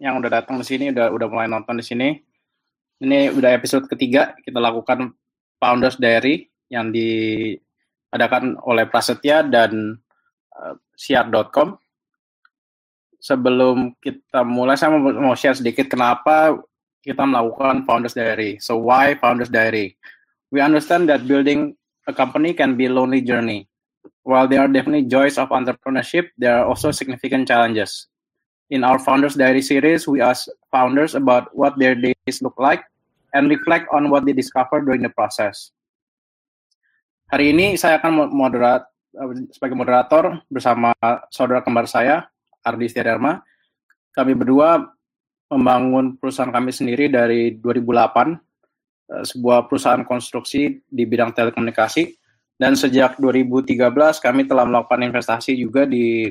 Yang udah datang di sini, udah udah mulai nonton di sini. Ini udah episode ketiga kita lakukan Founders Diary yang diadakan oleh Prasetya dan uh, siar.com. Sebelum kita mulai, saya mau, mau share sedikit kenapa kita melakukan Founders Diary. So why Founders Diary? We understand that building a company can be a lonely journey. While there are definitely joys of entrepreneurship, there are also significant challenges. In our Founders Diary series, we ask founders about what their days look like and reflect on what they discover during the process. Hari ini saya akan moderat sebagai moderator bersama saudara kembar saya, Ardi Setiadarma. Kami berdua membangun perusahaan kami sendiri dari 2008, eh, sebuah perusahaan konstruksi di bidang telekomunikasi. Dan sejak 2013 kami telah melakukan investasi juga di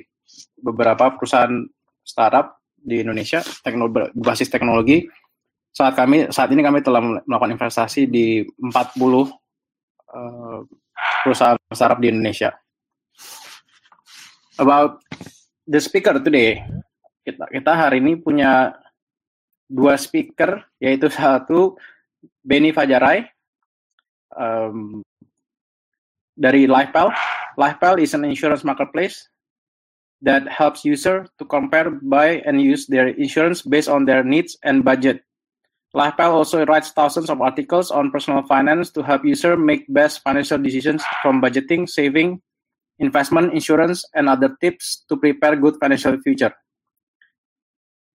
beberapa perusahaan startup di Indonesia teknologi basis teknologi saat kami saat ini kami telah melakukan investasi di 40 uh, eh, perusahaan startup di Indonesia. About the speaker today, kita kita hari ini punya dua speaker yaitu satu Benny Fajarai um, dari LifePal. LifePal is an insurance marketplace that helps user to compare, buy, and use their insurance based on their needs and budget. LifePal also writes thousands of articles on personal finance to help user make best financial decisions from budgeting, saving, investment, insurance, and other tips to prepare good financial future.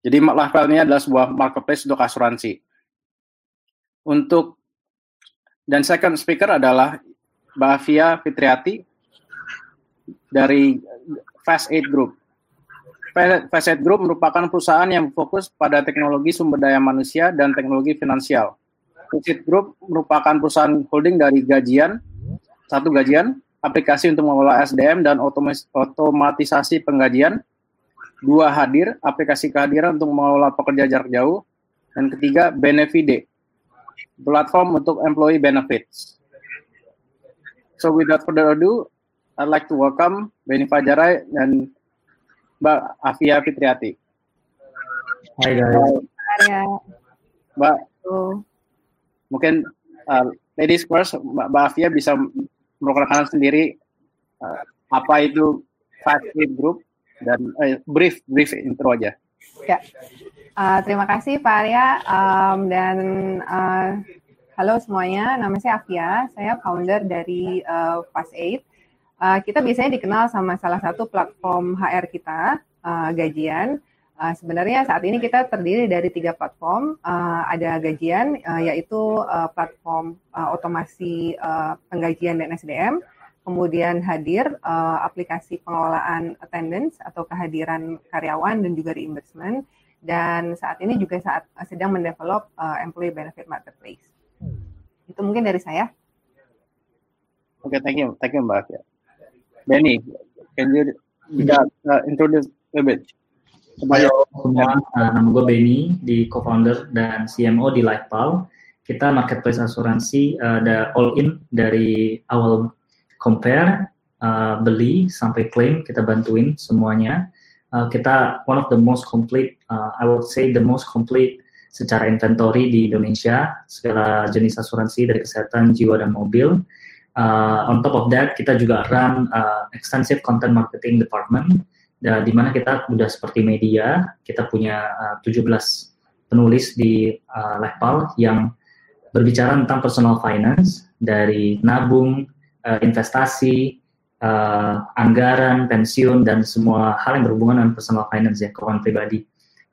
Jadi LifePal ini adalah sebuah marketplace untuk asuransi. Untuk dan second speaker adalah Mbak Afia Fitriati dari Fast Eight Group. Fast Eight Group merupakan perusahaan yang fokus pada teknologi sumber daya manusia dan teknologi finansial. Fast Eight Group merupakan perusahaan holding dari gajian, satu gajian, aplikasi untuk mengelola SDM dan otomatisasi penggajian, dua hadir, aplikasi kehadiran untuk mengelola pekerja jarak jauh, dan ketiga Benefide, platform untuk employee benefits. So without further ado, I'd like to welcome Benny Fajarai dan Mbak Afia Fitriati. Hai guys. Hai. Mbak, mungkin uh, ladies first, Mbak, Mbak Afia bisa memperkenalkan sendiri uh, apa itu Fast Group dan uh, brief brief intro aja. Ya, uh, terima kasih Pak Arya um, dan uh, halo semuanya, nama saya Afia, saya founder dari uh, Fast Aid. Uh, kita biasanya dikenal sama salah satu platform HR kita, uh, Gajian. Uh, sebenarnya saat ini kita terdiri dari tiga platform. Uh, ada Gajian, uh, yaitu uh, platform uh, otomasi uh, penggajian dan SDM. Kemudian hadir uh, aplikasi pengelolaan attendance atau kehadiran karyawan dan juga reimbursement. Dan saat ini juga saat uh, sedang mendevelop uh, employee benefit marketplace. Itu mungkin dari saya. Oke, okay, thank you, thank you Mbak. Benny, can you uh, introduce a bit? Halo semua, uh, nama gue Benny, di co-founder dan CMO di LifePal. Kita marketplace asuransi uh, ada all in dari awal compare, uh, beli sampai claim kita bantuin semuanya. Uh, kita one of the most complete, uh, I would say the most complete secara inventory di Indonesia segala jenis asuransi dari kesehatan jiwa dan mobil Uh, on top of that, kita juga run uh, extensive content marketing department, uh, di mana kita udah seperti media, kita punya uh, 17 penulis di uh, Lepal yang berbicara tentang personal finance, dari nabung, uh, investasi, uh, anggaran, pensiun, dan semua hal yang berhubungan dengan personal finance ya, keuangan pribadi.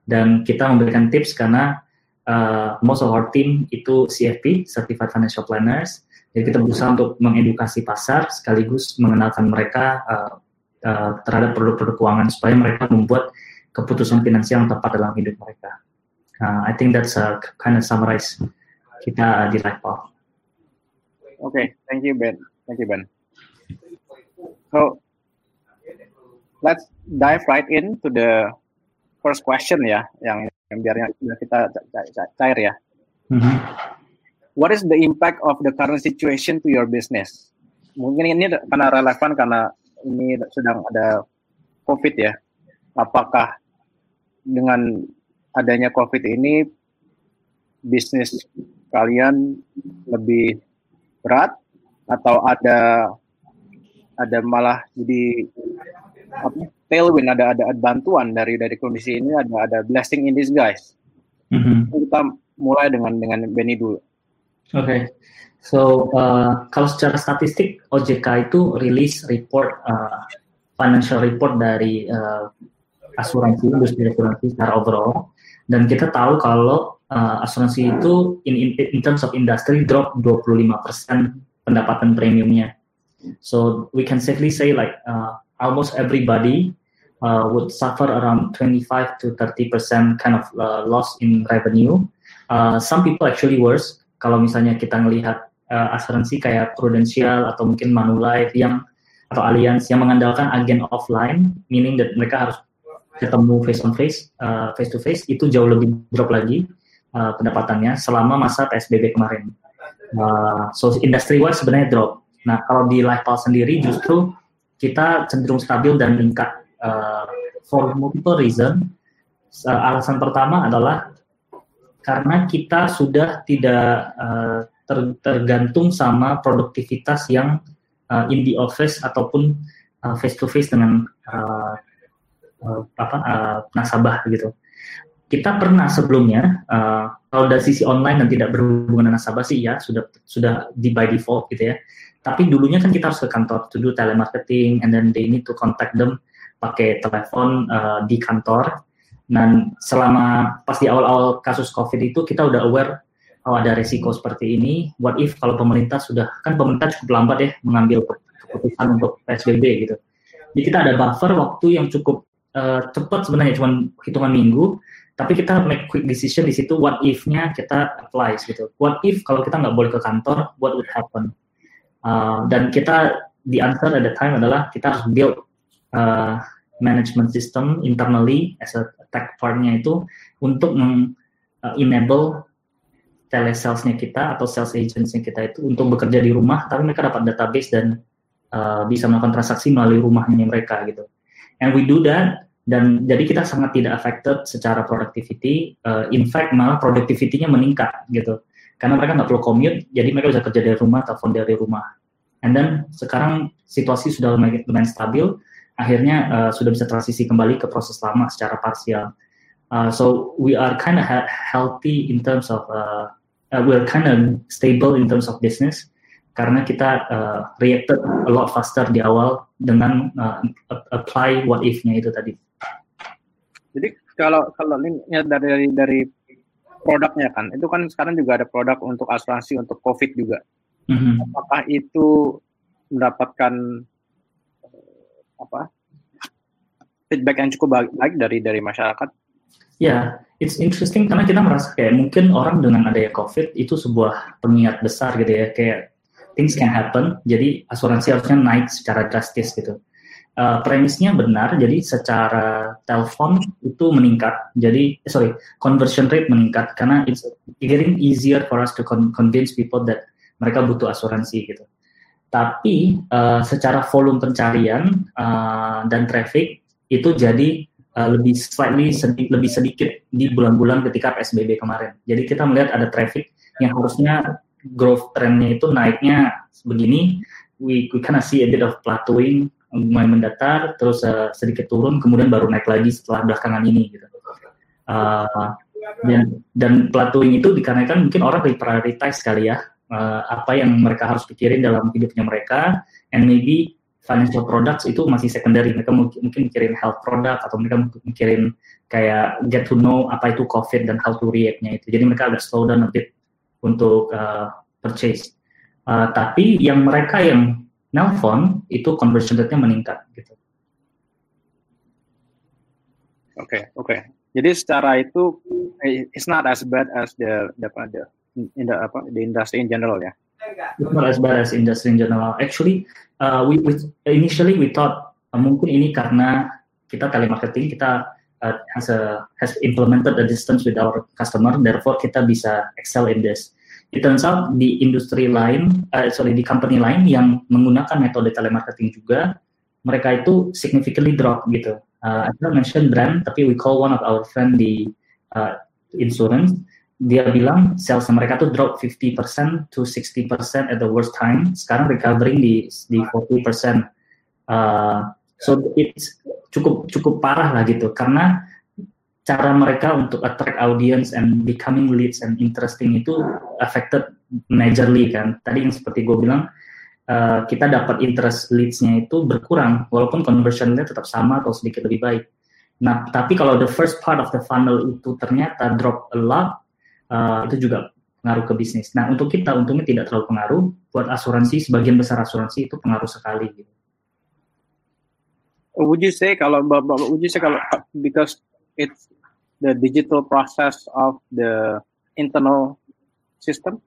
Dan kita memberikan tips karena uh, most of our team itu CFP, Certified Financial Planners, jadi kita berusaha untuk mengedukasi pasar sekaligus mengenalkan mereka uh, uh, terhadap produk-produk keuangan supaya mereka membuat keputusan finansial yang tepat dalam hidup mereka. Uh, I think that's a kind of summarize kita di LifePath. Oke, okay, thank you Ben. Thank you Ben. So let's dive right into the first question ya, yang yang biarnya kita cair ya. Mm -hmm what is the impact of the current situation to your business? Mungkin ini karena relevan karena ini sedang ada COVID ya. Apakah dengan adanya COVID ini bisnis kalian lebih berat atau ada ada malah jadi apa, tailwind ada ada bantuan dari dari kondisi ini ada ada blessing in disguise. Mm-hmm. Kita mulai dengan dengan Benny dulu. Okay. so uh, kalau secara statistik OJK itu rilis report uh, financial report dari uh, asuransi industri asuransi secara overall dan kita tahu kalau uh, asuransi itu in, in, in terms of industry drop 25% pendapatan premiumnya. So we can safely say like uh, almost everybody uh, would suffer around 25 to 30 percent kind of uh, loss in revenue. Uh, some people actually worse. Kalau misalnya kita melihat uh, asuransi kayak Prudential atau mungkin Manulife yang atau Allianz yang mengandalkan agen offline, meaning that mereka harus ketemu face on face, uh, face to face, itu jauh lebih drop lagi uh, pendapatannya selama masa PSBB kemarin. Uh, so industry wise sebenarnya drop. Nah kalau di LifePal sendiri justru kita cenderung stabil dan meningkat uh, for multiple reason. Uh, alasan pertama adalah karena kita sudah tidak uh, ter, tergantung sama produktivitas yang uh, in the office ataupun uh, face to face dengan uh, uh, apa uh, nasabah gitu. Kita pernah sebelumnya uh, kalau dari sisi online dan tidak berhubungan dengan nasabah sih ya sudah sudah di by default gitu ya tapi dulunya kan kita harus ke kantor to do telemarketing and then they need to contact them pakai telepon uh, di kantor. Dan selama pas di awal-awal kasus COVID itu kita udah aware oh ada resiko seperti ini. What if kalau pemerintah sudah kan pemerintah cukup lambat ya mengambil keputusan untuk PSBB gitu. Jadi kita ada buffer waktu yang cukup uh, cepat sebenarnya cuma hitungan minggu. Tapi kita make quick decision di situ. What if-nya kita apply gitu. What if kalau kita nggak boleh ke kantor, what would happen? Uh, dan kita the answer at the time adalah kita harus build uh, management system internally as a tech partnya itu untuk uh, enable telesalesnya kita atau sales agentsnya kita itu untuk bekerja di rumah tapi mereka dapat database dan uh, bisa melakukan transaksi melalui rumahnya mereka gitu and we do that dan jadi kita sangat tidak affected secara productivity uh, in fact malah productivity-nya meningkat gitu karena mereka nggak perlu commute, jadi mereka bisa kerja dari rumah, telepon dari rumah. And then sekarang situasi sudah lumayan stabil, akhirnya uh, sudah bisa transisi kembali ke proses lama secara parsial. Uh, so we are kind of healthy in terms of uh, uh, we're kind of stable in terms of business karena kita uh, reacted a lot faster di awal dengan uh, apply what if-nya itu tadi. Jadi kalau kalau lihat dari dari produknya kan itu kan sekarang juga ada produk untuk asuransi untuk covid juga mm-hmm. apakah itu mendapatkan apa feedback yang cukup baik, dari dari masyarakat ya yeah, it's interesting karena kita merasa kayak mungkin orang dengan adanya covid itu sebuah pengingat besar gitu ya kayak things can happen jadi asuransi harusnya naik secara drastis gitu uh, premisnya benar, jadi secara telepon itu meningkat. Jadi, eh, sorry, conversion rate meningkat karena it's getting easier for us to convince people that mereka butuh asuransi gitu. Tapi uh, secara volume pencarian uh, dan traffic itu jadi uh, lebih slightly sedi lebih sedikit di bulan-bulan ketika PSBB kemarin. Jadi kita melihat ada traffic yang harusnya growth trendnya itu naiknya begini, we, we see a bit of plateauing mulai mendatar, terus uh, sedikit turun, kemudian baru naik lagi setelah belakangan ini gitu. Uh, dan dan plateauing itu dikarenakan mungkin orang lebih prioritize sekali ya uh, apa yang mereka harus pikirin dalam hidupnya mereka, and maybe financial products itu masih secondary. Mereka mungkin, mikirin health product atau mereka mikirin kayak get to know apa itu COVID dan how to react-nya itu. Jadi mereka agak slow down a bit untuk uh, purchase. Uh, tapi yang mereka yang nelpon itu conversion rate-nya meningkat gitu. Oke, okay, oke. Okay. Jadi secara itu it's not as bad as the the, the in the apa the industry in general ya. Not as bad as industry in general. Actually, uh, we, we initially we thought uh, mungkin ini karena kita telemarketing kita uh, has a has implemented a distance with our customer, therefore kita bisa excel in this it turns out di industri lain, uh, sorry di company lain yang menggunakan metode telemarketing juga, mereka itu significantly drop gitu. uh, I don't mention brand, tapi we call one of our friend di uh, insurance. Dia bilang sales mereka tuh drop 50% to 60% at the worst time. Sekarang recovering di di 40%. Uh, so it's cukup cukup parah lah gitu karena cara mereka untuk attract audience and becoming leads and interesting itu affected majorly kan. Tadi yang seperti gue bilang uh, kita dapat interest leads-nya itu berkurang walaupun conversion-nya tetap sama atau sedikit lebih baik. Nah, tapi kalau the first part of the funnel itu ternyata drop a lot, uh, itu juga pengaruh ke bisnis. Nah, untuk kita untungnya tidak terlalu pengaruh. Buat asuransi, sebagian besar asuransi itu pengaruh sekali. Gitu. Would you say kalau would you say kalau because it's the digital process of the internal system?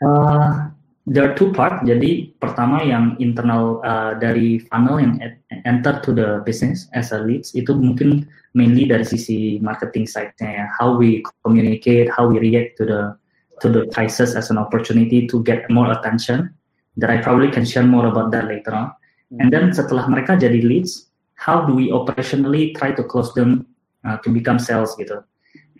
Uh, there are two part. Jadi pertama yang internal uh, dari funnel yang enter to the business as a leads itu mungkin mainly dari sisi marketing side-nya ya. How we communicate, how we react to the to the crisis as an opportunity to get more attention. That I probably can share more about that later on. And then setelah mereka jadi leads, how do we operationally try to close them uh, to become sales gitu.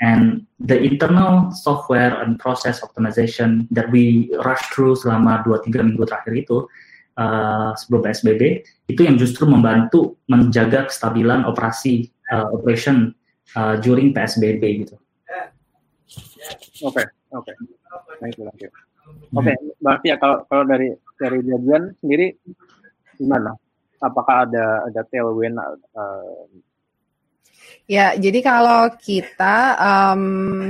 And the internal software and process optimization that we rush through selama 2-3 minggu terakhir itu uh, sebelum PSBB itu yang justru membantu menjaga kestabilan operasi uh, operation uh, during PSBB gitu. Oke, oke. Okay. Oke, berarti ya kalau kalau dari dari Jajan sendiri gimana? Apakah ada ada tailwind uh, Ya, jadi kalau kita um,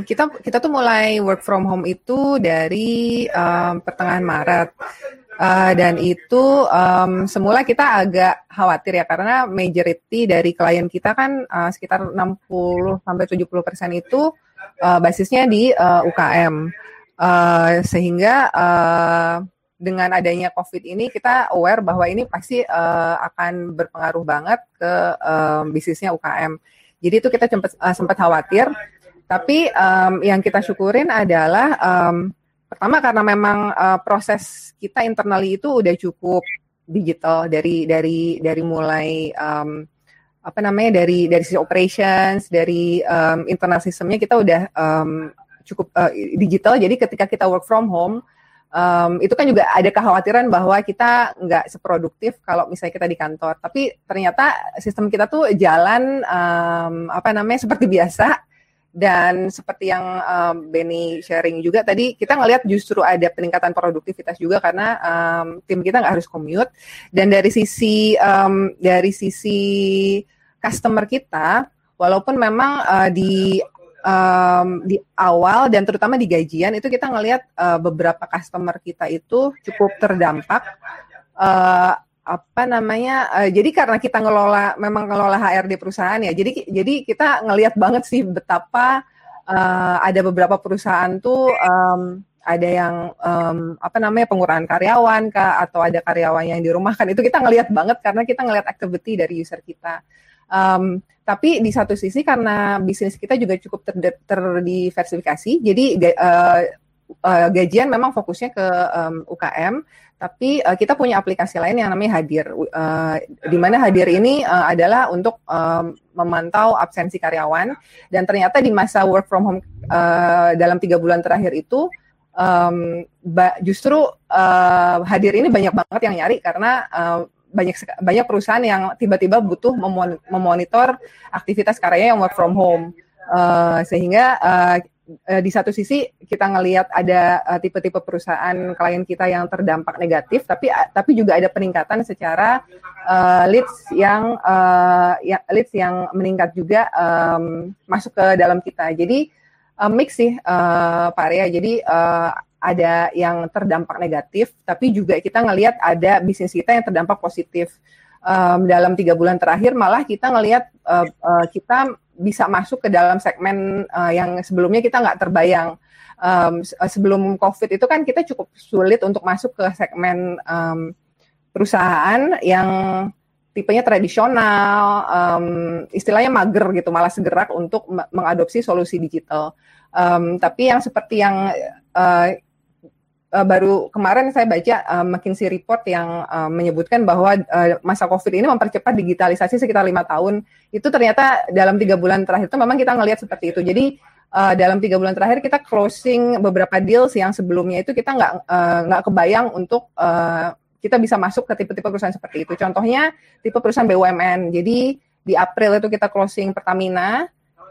kita kita tuh mulai work from home itu dari um, pertengahan Maret. Uh, dan itu um, semula kita agak khawatir ya karena majority dari klien kita kan uh, sekitar 60 sampai 70 persen itu uh, basisnya di uh, UKM uh, sehingga uh, dengan adanya COVID ini kita aware bahwa ini pasti uh, akan berpengaruh banget ke uh, bisnisnya UKM. Jadi itu kita sempat uh, sempat khawatir. Tapi um, yang kita syukurin adalah um, pertama karena memang uh, proses kita internally itu udah cukup digital dari dari dari mulai um, apa namanya dari dari sisi operations dari um, internal sistemnya kita udah um, cukup uh, digital jadi ketika kita work from home um, itu kan juga ada kekhawatiran bahwa kita nggak seproduktif kalau misalnya kita di kantor. Tapi ternyata sistem kita tuh jalan um, apa namanya seperti biasa dan seperti yang um, Benny sharing juga tadi kita ngelihat justru ada peningkatan produktivitas juga karena um, tim kita nggak harus commute dan dari sisi um, dari sisi customer kita walaupun memang uh, di um, di awal dan terutama di gajian itu kita ngelihat uh, beberapa customer kita itu cukup terdampak. Uh, apa namanya uh, jadi karena kita ngelola memang ngelola HRD perusahaan ya jadi jadi kita ngelihat banget sih betapa uh, ada beberapa perusahaan tuh um, ada yang um, apa namanya pengurangan karyawan kah atau ada karyawan yang dirumahkan. Itu kita ngelihat banget karena kita ngelihat activity dari user kita Um, tapi di satu sisi karena bisnis kita juga cukup ter terdiversifikasi, jadi uh, uh, gajian memang fokusnya ke um, UKM, tapi uh, kita punya aplikasi lain yang namanya Hadir, uh, di mana Hadir ini uh, adalah untuk um, memantau absensi karyawan, dan ternyata di masa work from home uh, dalam tiga bulan terakhir itu um, justru uh, Hadir ini banyak banget yang nyari karena uh, banyak banyak perusahaan yang tiba-tiba butuh memonitor aktivitas karyanya yang work from home. Uh, sehingga uh, di satu sisi kita ngelihat ada tipe-tipe perusahaan klien kita yang terdampak negatif tapi tapi juga ada peningkatan secara uh, leads yang uh, ya, leads yang meningkat juga um, masuk ke dalam kita. Jadi uh, mix sih uh, Pak Arya. Jadi ada yang terdampak negatif, tapi juga kita ngelihat ada bisnis kita yang terdampak positif. Um, dalam tiga bulan terakhir malah kita ngelihat uh, uh, kita bisa masuk ke dalam segmen uh, yang sebelumnya kita nggak terbayang. Um, sebelum COVID itu kan kita cukup sulit untuk masuk ke segmen um, perusahaan yang tipenya tradisional, um, istilahnya mager gitu, malah segerak untuk mengadopsi solusi digital. Um, tapi yang seperti yang uh, uh, baru kemarin saya baca uh, McKinsey report yang uh, menyebutkan bahwa uh, masa COVID ini mempercepat digitalisasi sekitar lima tahun. Itu ternyata dalam tiga bulan terakhir itu memang kita ngelihat seperti itu. Jadi uh, dalam tiga bulan terakhir kita closing beberapa deals yang sebelumnya itu kita nggak nggak uh, kebayang untuk uh, kita bisa masuk ke tipe-tipe perusahaan seperti itu. Contohnya tipe perusahaan BUMN. Jadi di April itu kita closing Pertamina,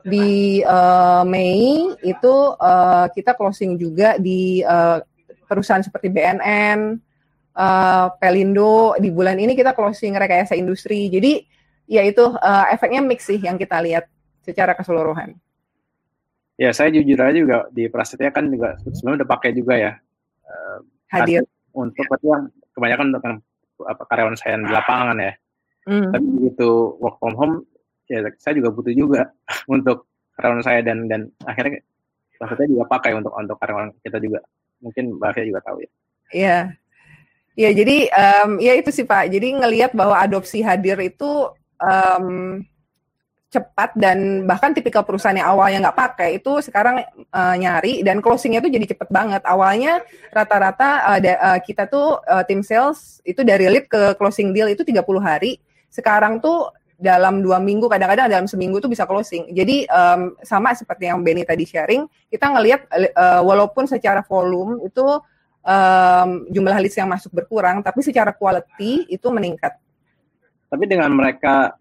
di uh, Mei itu uh, kita closing juga di uh, perusahaan seperti BNN, uh, Pelindo. Di bulan ini kita closing rekayasa industri. Jadi ya itu uh, efeknya mix sih yang kita lihat secara keseluruhan. Ya saya jujur aja juga di Prasetya kan juga sebenarnya udah pakai juga ya. Uh, Hadir. Untuk ya. yang kebanyakan untuk apa karyawan saya di lapangan ya. Mm. Tapi begitu work from home, ya saya juga butuh juga untuk karyawan saya dan dan akhirnya maksudnya juga pakai untuk untuk karyawan kita juga. Mungkin Mbak Fia juga tahu ya. Iya. Ya jadi um, ya itu sih Pak. Jadi ngelihat bahwa adopsi hadir itu um, cepat dan bahkan tipikal perusahaan yang awalnya nggak pakai itu sekarang uh, nyari dan closingnya itu jadi cepet banget. Awalnya rata-rata uh, uh, kita tuh uh, tim sales itu dari lead ke closing deal itu 30 hari. Sekarang tuh dalam dua minggu, kadang-kadang dalam seminggu tuh bisa closing. Jadi um, sama seperti yang Benny tadi sharing, kita ngelihat uh, walaupun secara volume itu um, jumlah list yang masuk berkurang, tapi secara quality itu meningkat. Tapi dengan mereka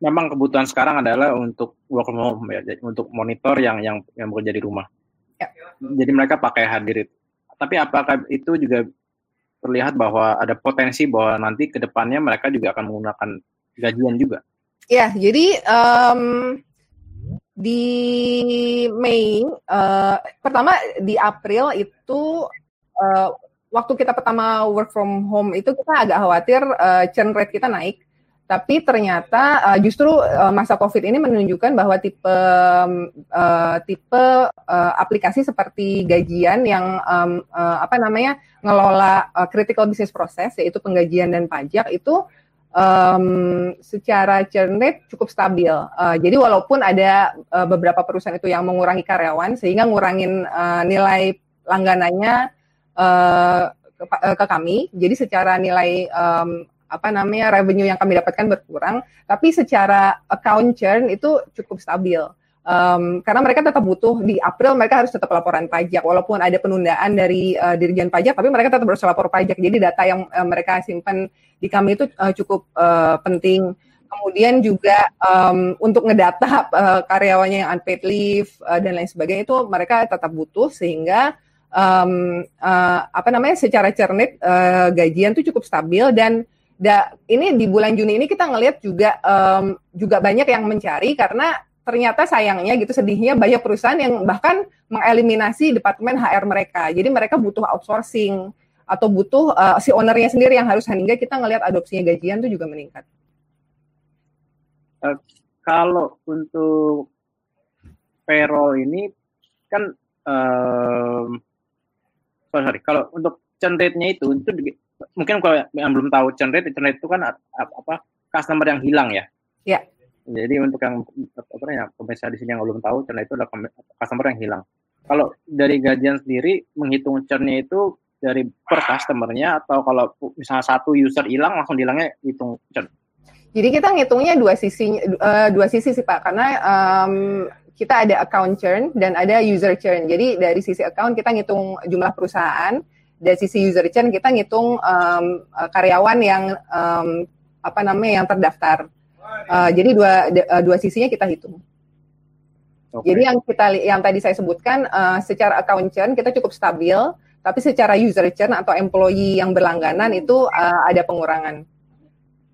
memang kebutuhan sekarang adalah untuk work from home ya, untuk monitor yang yang yang bekerja di rumah. Ya. Jadi mereka pakai hadir itu. Tapi apakah itu juga terlihat bahwa ada potensi bahwa nanti ke depannya mereka juga akan menggunakan gajian juga? Ya, jadi um, di Mei, uh, pertama di April itu uh, waktu kita pertama work from home itu kita agak khawatir uh, churn rate kita naik tapi ternyata uh, justru uh, masa COVID ini menunjukkan bahwa tipe uh, tipe uh, aplikasi seperti gajian yang um, uh, apa namanya ngelola uh, critical business process yaitu penggajian dan pajak itu um, secara churn rate cukup stabil. Uh, jadi walaupun ada uh, beberapa perusahaan itu yang mengurangi karyawan sehingga ngurangin uh, nilai langganannya uh, ke, ke kami, jadi secara nilai um, apa namanya revenue yang kami dapatkan berkurang, tapi secara account churn itu cukup stabil. Um, karena mereka tetap butuh di April mereka harus tetap laporan pajak. Walaupun ada penundaan dari uh, Dirjen Pajak tapi mereka tetap harus lapor pajak. Jadi data yang uh, mereka simpan di kami itu uh, cukup uh, penting. Kemudian juga um, untuk ngedata uh, karyawannya yang unpaid leave uh, dan lain sebagainya itu mereka tetap butuh sehingga um, uh, apa namanya secara cernet uh, gajian itu cukup stabil. Dan da, ini di bulan Juni ini kita ngelihat juga um, juga banyak yang mencari karena ternyata sayangnya gitu sedihnya banyak perusahaan yang bahkan mengeliminasi departemen HR mereka. Jadi mereka butuh outsourcing atau butuh uh, si ownernya sendiri yang harus sehingga kita ngelihat adopsinya gajian itu juga meningkat. Uh, kalau untuk payroll ini kan um, sorry, sorry kalau untuk churn rate-nya itu itu mungkin kalau yang belum tahu churn rate, churn rate itu kan apa customer yang hilang ya. Iya. Jadi untuk yang apa ya pemirsa di sini yang belum tahu churn itu adalah customer yang hilang. Kalau dari gajian sendiri menghitung churnnya itu dari per customernya atau kalau misalnya satu user hilang langsung hilangnya hitung churn. Jadi kita ngitungnya dua sisi uh, dua sisi sih Pak karena um, kita ada account churn dan ada user churn. Jadi dari sisi account kita ngitung jumlah perusahaan, dari sisi user churn kita ngitung um, karyawan yang um, apa namanya yang terdaftar. Uh, jadi dua uh, dua sisinya kita hitung. Okay. Jadi yang kita yang tadi saya sebutkan uh, secara account churn kita cukup stabil, tapi secara user churn atau employee yang berlangganan itu uh, ada pengurangan.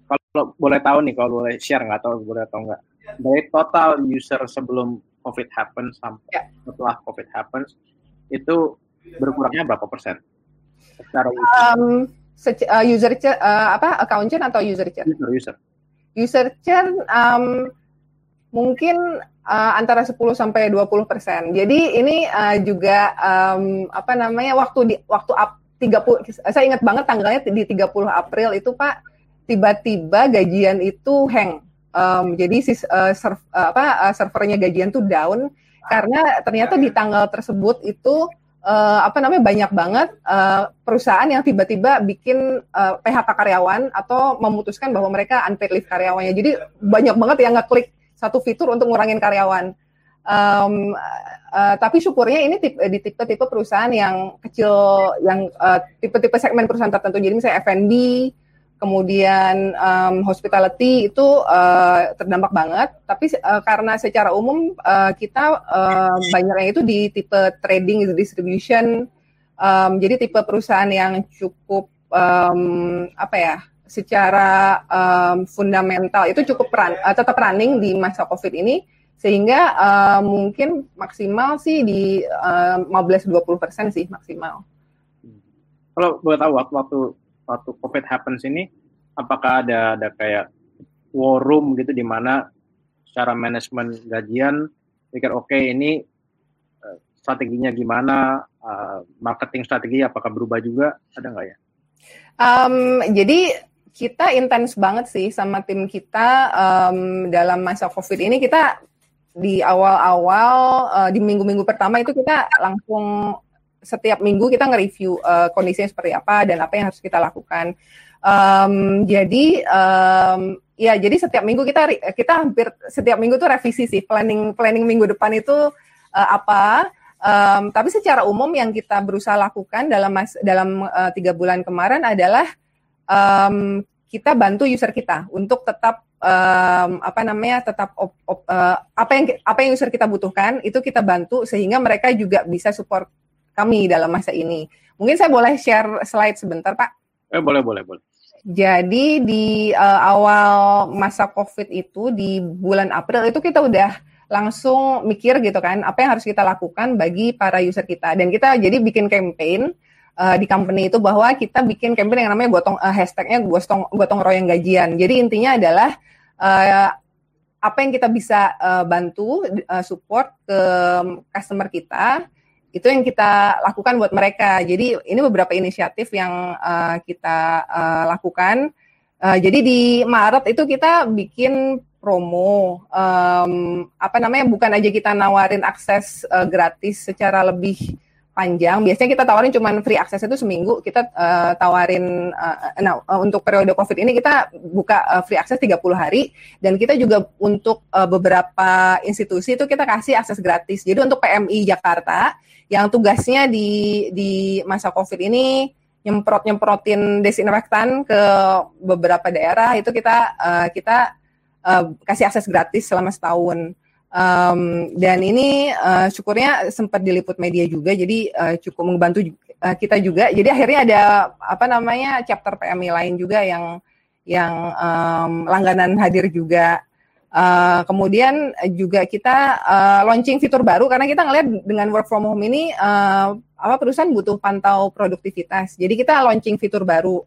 Kalau boleh tahu nih, kalau boleh share nggak tahu boleh tahu nggak dari total user sebelum COVID happens sampai yeah. setelah COVID happens itu berkurangnya berapa persen? secara user? Um, uh, user uh, apa account churn atau user churn? User user. User churn um, mungkin uh, antara 10 sampai 20 persen. Jadi ini uh, juga um, apa namanya waktu di waktu up 30 saya ingat banget tanggalnya di 30 April itu Pak tiba-tiba gajian itu hang. Um, jadi si uh, serv, uh, apa uh, servernya gajian tuh down karena ternyata di tanggal tersebut itu uh, apa namanya banyak banget uh, perusahaan yang tiba-tiba bikin uh, PHK karyawan atau memutuskan bahwa mereka unpaid leave karyawannya. Jadi banyak banget yang ngeklik satu fitur untuk ngurangin karyawan. Um, uh, tapi syukurnya ini tipe, di tipe-tipe perusahaan yang kecil, yang tipe tipe-tipe segmen perusahaan tertentu. Jadi misalnya F&B, kemudian um, hospitality itu uh, terdampak banget. Tapi uh, karena secara umum uh, kita uh, banyaknya itu di tipe trading distribution, um, jadi tipe perusahaan yang cukup um, apa ya, secara um, fundamental itu cukup peran, uh, tetap running di masa COVID ini, sehingga uh, mungkin maksimal sih di uh, 15-20 persen sih maksimal. Kalau boleh tahu waktu waktu COVID happens ini, apakah ada ada kayak war room gitu di mana secara manajemen gajian pikir oke okay, ini uh, strateginya gimana, uh, marketing strategi apakah berubah juga, ada nggak ya? Um, jadi kita intens banget sih sama tim kita um, dalam masa COVID ini kita di awal-awal uh, di minggu-minggu pertama itu kita langsung setiap minggu kita nge-review uh, kondisinya seperti apa dan apa yang harus kita lakukan. Um, jadi um, ya jadi setiap minggu kita kita hampir setiap minggu tuh revisi sih planning planning minggu depan itu uh, apa. Um, tapi secara umum yang kita berusaha lakukan dalam mas, dalam uh, tiga bulan kemarin adalah um, kita bantu user kita untuk tetap um, apa namanya tetap op, op, uh, apa yang apa yang user kita butuhkan itu kita bantu sehingga mereka juga bisa support kami dalam masa ini. Mungkin saya boleh share slide sebentar, Pak? Eh, boleh, boleh, boleh. Jadi di uh, awal masa COVID itu di bulan April itu kita udah langsung mikir gitu kan, apa yang harus kita lakukan bagi para user kita. Dan kita jadi bikin campaign uh, di company itu bahwa kita bikin campaign yang namanya gotong uh, hashtagnya gotong gotong royong gajian. Jadi intinya adalah uh, apa yang kita bisa uh, bantu uh, support ke customer kita itu yang kita lakukan buat mereka. Jadi ini beberapa inisiatif yang uh, kita uh, lakukan. Uh, jadi di Maret itu kita bikin promo, um, apa namanya? Bukan aja kita nawarin akses uh, gratis secara lebih panjang. Biasanya kita tawarin cuma free akses itu seminggu. Kita uh, tawarin uh, nah untuk periode Covid ini kita buka uh, free akses 30 hari dan kita juga untuk uh, beberapa institusi itu kita kasih akses gratis. Jadi untuk PMI Jakarta yang tugasnya di di masa COVID ini nyemprot nyemprotin desinfektan ke beberapa daerah itu kita uh, kita uh, kasih akses gratis selama setahun. Um, dan ini uh, syukurnya sempat diliput media juga jadi uh, cukup membantu uh, kita juga. Jadi akhirnya ada apa namanya chapter PMI lain juga yang yang um, langganan hadir juga Uh, kemudian juga kita uh, launching fitur baru karena kita ngelihat dengan work from home ini uh, apa perusahaan butuh pantau produktivitas. Jadi kita launching fitur baru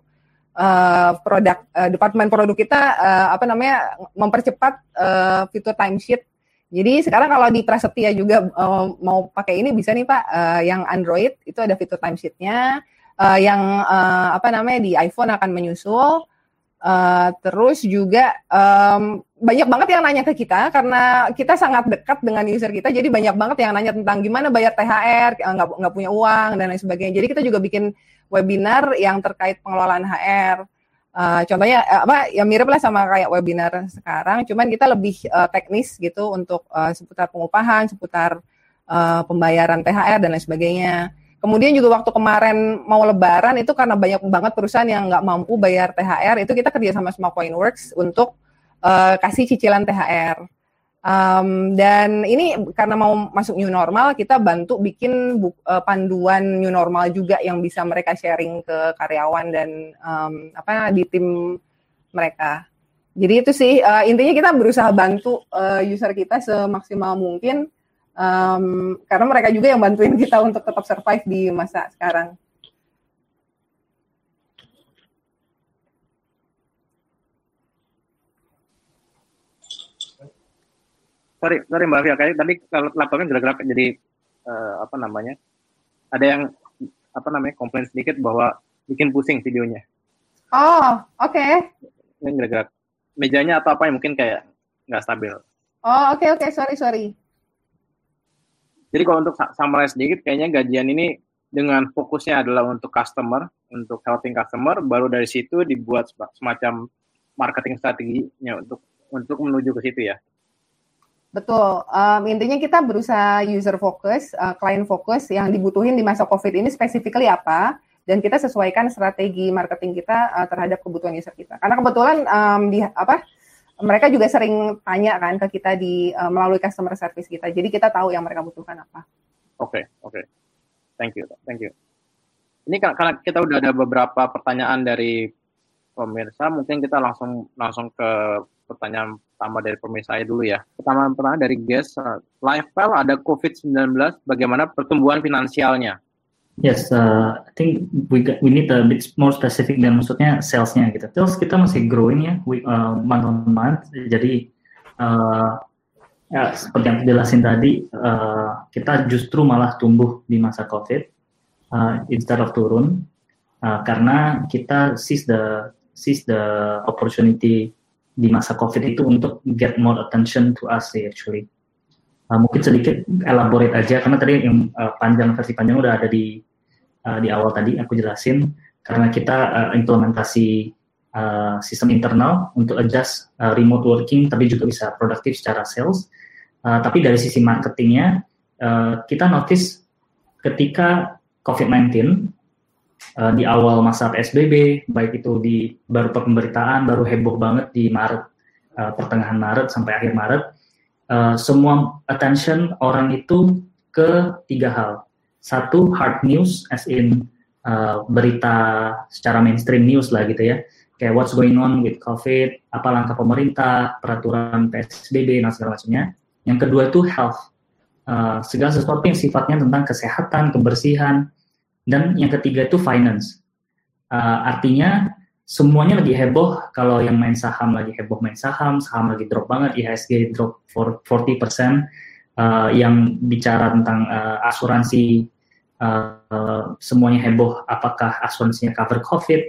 uh, produk uh, departemen produk kita uh, apa namanya mempercepat uh, fitur timesheet. Jadi sekarang kalau di Prasetya juga uh, mau pakai ini bisa nih Pak, uh, yang Android itu ada fitur timesheetnya, uh, yang uh, apa namanya di iPhone akan menyusul. Uh, terus juga um, banyak banget yang nanya ke kita karena kita sangat dekat dengan user kita, jadi banyak banget yang nanya tentang gimana bayar THR, nggak nggak punya uang dan lain sebagainya. Jadi kita juga bikin webinar yang terkait pengelolaan HR. Uh, contohnya apa ya mirip lah sama kayak webinar sekarang, cuman kita lebih uh, teknis gitu untuk uh, seputar pengupahan, seputar uh, pembayaran THR dan lain sebagainya. Kemudian juga waktu kemarin mau lebaran itu karena banyak banget perusahaan yang nggak mampu bayar THR, itu kita kerja sama sama Coinworks untuk uh, kasih cicilan THR. Um, dan ini karena mau masuk new normal, kita bantu bikin uh, panduan new normal juga yang bisa mereka sharing ke karyawan dan um, apa di tim mereka. Jadi itu sih uh, intinya kita berusaha bantu uh, user kita semaksimal mungkin um, karena mereka juga yang bantuin kita untuk tetap survive di masa sekarang. Sorry, sorry Mbak Fia, kayak tadi kalau laptopnya gerak-gerak jadi uh, apa namanya? Ada yang apa namanya komplain sedikit bahwa bikin pusing videonya. Oh, oke. Okay. Ini gerak-gerak. Mejanya atau apa yang mungkin kayak nggak stabil. Oh, oke okay, oke, okay. sorry sorry. Jadi kalau untuk summarize sedikit, kayaknya gajian ini dengan fokusnya adalah untuk customer, untuk helping customer, baru dari situ dibuat semacam marketing strateginya untuk untuk menuju ke situ ya. Betul. Um, intinya kita berusaha user focus, uh, client focus yang dibutuhin di masa COVID ini specifically apa, dan kita sesuaikan strategi marketing kita uh, terhadap kebutuhan user kita. Karena kebetulan um, di apa mereka juga sering tanya kan ke kita di uh, melalui customer service kita. Jadi kita tahu yang mereka butuhkan apa. Oke, okay, oke. Okay. Thank you, thank you. Ini karena kita udah ada beberapa pertanyaan dari pemirsa, mungkin kita langsung langsung ke pertanyaan pertama dari pemirsa saya dulu ya. Pertama pertanyaan dari guest, uh, Lifestyle ada COVID-19, bagaimana pertumbuhan finansialnya? Yes, uh, I think we got, we need a bit more specific dan maksudnya salesnya gitu. Sales kita masih growing ya, we, uh, month on month. Jadi uh, ya seperti yang dijelasin tadi, uh, kita justru malah tumbuh di masa COVID uh, instead of turun uh, karena kita seize the seize the opportunity di masa COVID itu untuk get more attention to us sih actually. Uh, mungkin sedikit elaborate aja karena tadi yang uh, panjang versi panjang udah ada di uh, di awal tadi aku jelasin karena kita uh, implementasi uh, sistem internal untuk adjust uh, remote working tapi juga bisa produktif secara sales. Uh, tapi dari sisi marketingnya uh, kita notice ketika COVID-19 uh, di awal masa PSBB, baik itu di baru pemberitaan, baru heboh banget di Maret, uh, pertengahan Maret sampai akhir Maret, uh, semua attention orang itu ke tiga hal. Satu, hard news, as in uh, berita secara mainstream news lah gitu ya. Kayak what's going on with COVID, apa langkah pemerintah, peraturan PSBB, dan segala macamnya. Yang kedua itu health, uh, segala sesuatu yang sifatnya tentang kesehatan, kebersihan, dan yang ketiga itu finance. Uh, artinya semuanya lagi heboh. Kalau yang main saham lagi heboh main saham, saham lagi drop banget, IHSG drop for 40%. Uh, yang bicara tentang uh, asuransi uh, semuanya heboh. Apakah asuransinya cover COVID?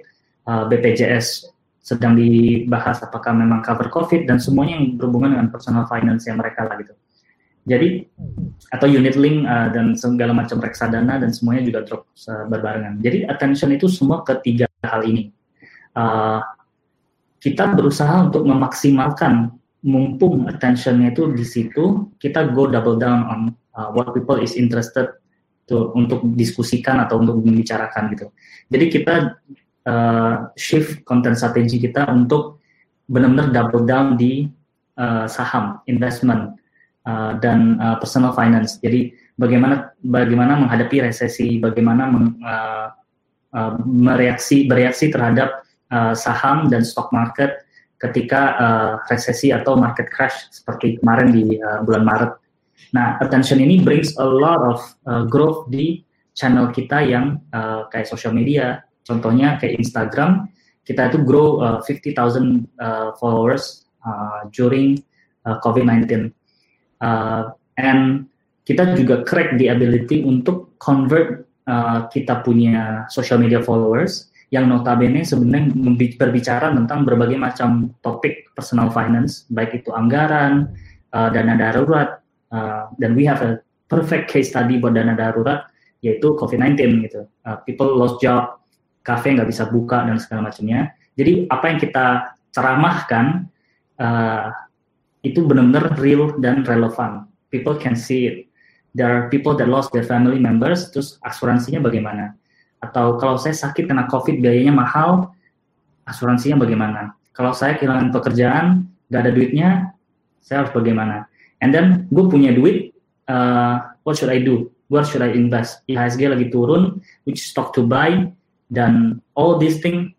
Uh, BPJS sedang dibahas apakah memang cover COVID dan semuanya yang berhubungan dengan personal finance yang mereka lah gitu. Jadi atau unit link uh, dan segala macam reksadana dan semuanya juga drop uh, berbarengan. Jadi attention itu semua ketiga hal ini. Uh, kita berusaha untuk memaksimalkan mumpung attentionnya itu di situ, kita go double down on uh, what people is interested to untuk diskusikan atau untuk membicarakan gitu. Jadi kita uh, shift content strategi kita untuk benar-benar double down di uh, saham investment uh, dan uh, personal finance. Jadi bagaimana bagaimana menghadapi resesi, bagaimana meng, uh, uh, mereaksi bereaksi terhadap uh, saham dan stock market ketika uh, resesi atau market crash seperti kemarin di uh, bulan Maret. Nah, attention ini brings a lot of uh, growth di channel kita yang uh, kayak social media, contohnya kayak Instagram, kita itu grow uh, 50,000 uh, followers uh, during uh, COVID-19 uh, and kita juga crack the ability untuk convert uh, kita punya social media followers yang notabene sebenarnya berbicara tentang berbagai macam topik personal finance, baik itu anggaran, uh, dana darurat, uh, dan we have a perfect case study buat dana darurat, yaitu COVID-19 gitu. Uh, people lost job, cafe nggak bisa buka dan segala macamnya. Jadi apa yang kita ceramahkan uh, itu benar-benar real dan relevan. People can see it. There are people that lost their family members, terus asuransinya bagaimana? Atau kalau saya sakit kena COVID biayanya mahal, asuransinya bagaimana? Kalau saya kehilangan pekerjaan, gak ada duitnya, saya harus bagaimana? And then gue punya duit, uh, what should I do? Where should I invest? IHSG lagi turun, which stock to buy, dan all these thing